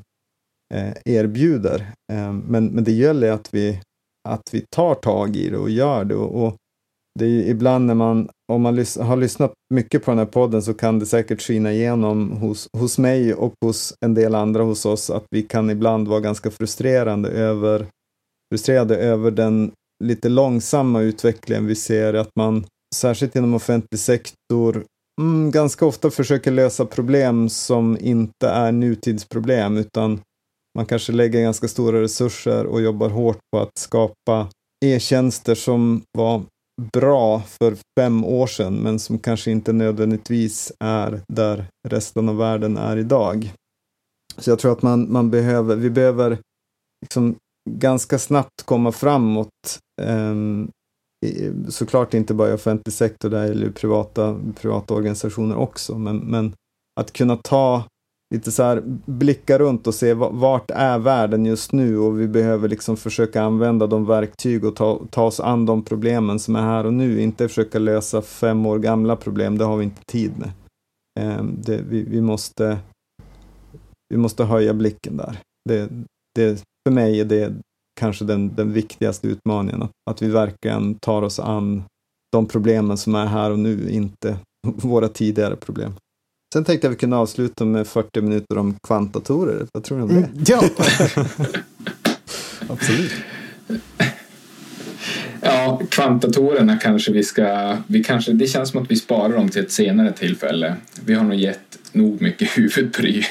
Eh, erbjuder. Ehm, men, men det gäller att vi, att vi tar tag i det och gör det. Och, och det är ibland när man, om man lys har lyssnat mycket på den här podden så kan det säkert skina igenom hos, hos mig och hos en del andra hos oss att vi kan ibland vara ganska frustrerande över, frustrerade över den lite långsamma utvecklingen vi ser, att man särskilt inom offentlig sektor mm, ganska ofta försöker lösa problem som inte är nutidsproblem, utan man kanske lägger ganska stora resurser och jobbar hårt på att skapa e-tjänster som var bra för fem år sedan, men som kanske inte nödvändigtvis är där resten av världen är idag. Så jag tror att man, man behöver, vi behöver liksom ganska snabbt komma framåt. Um, såklart inte bara i offentlig sektor, där eller privata, privata organisationer också, men, men att kunna ta lite så här blicka runt och se vart är världen just nu och vi behöver liksom försöka använda de verktyg och ta, ta oss an de problemen som är här och nu, inte försöka lösa fem år gamla problem, det har vi inte tid med. Ehm, det, vi, vi, måste, vi måste höja blicken där. Det, det, för mig är det kanske den, den viktigaste utmaningen, att, att vi verkligen tar oss an de problemen som är här och nu, inte våra tidigare problem. Sen tänkte jag vi kunde avsluta med 40 minuter om kvantdatorer. Vad tror ni om det? Mm, ja! Absolut. Ja, kvantdatorerna kanske vi ska... Vi kanske, det känns som att vi sparar dem till ett senare tillfälle. Vi har nog gett nog mycket huvudbry.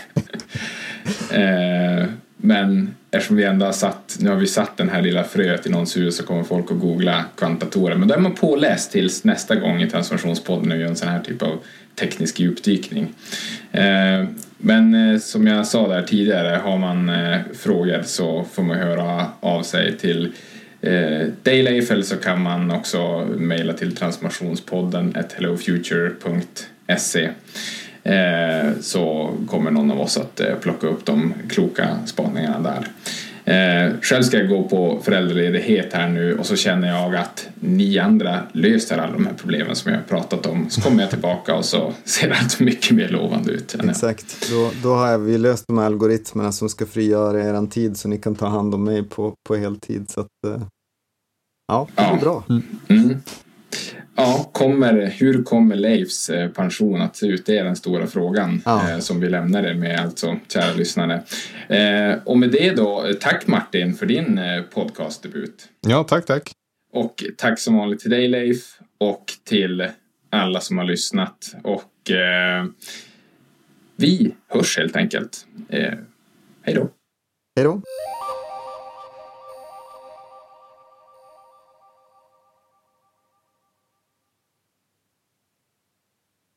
eh, men eftersom vi ändå har satt, nu har vi satt den här lilla fröet i någons hus så kommer folk att googla kvantdatorer. Men då är man påläst tills nästa gång i Transformationspodden och gör en sån här typ av teknisk djupdykning. Eh, men eh, som jag sa där tidigare, har man eh, frågor så får man höra av sig till Daylife eller så kan man också mejla till transformationspodden hellofuture.se så kommer någon av oss att plocka upp de kloka spaningarna där. Eh, själv ska jag gå på föräldraledighet här nu och så känner jag att ni andra löser alla de här problemen som jag har pratat om. Så kommer jag tillbaka och så ser allt mycket mer lovande ut. Exakt, då, då har vi löst de här algoritmerna som ska frigöra er tid så ni kan ta hand om mig på, på heltid. Så att, eh, ja, det är ja. bra. Mm. Ja, kommer, hur kommer Leifs eh, pension att se ut? Det är den stora frågan ja. eh, som vi lämnar det med alltså, kära lyssnare. Eh, och med det då, eh, tack Martin för din eh, podcastdebut. Ja, tack, tack. Och tack som vanligt till dig Leif och till alla som har lyssnat. Och eh, vi hörs helt enkelt. hej då. Hej då.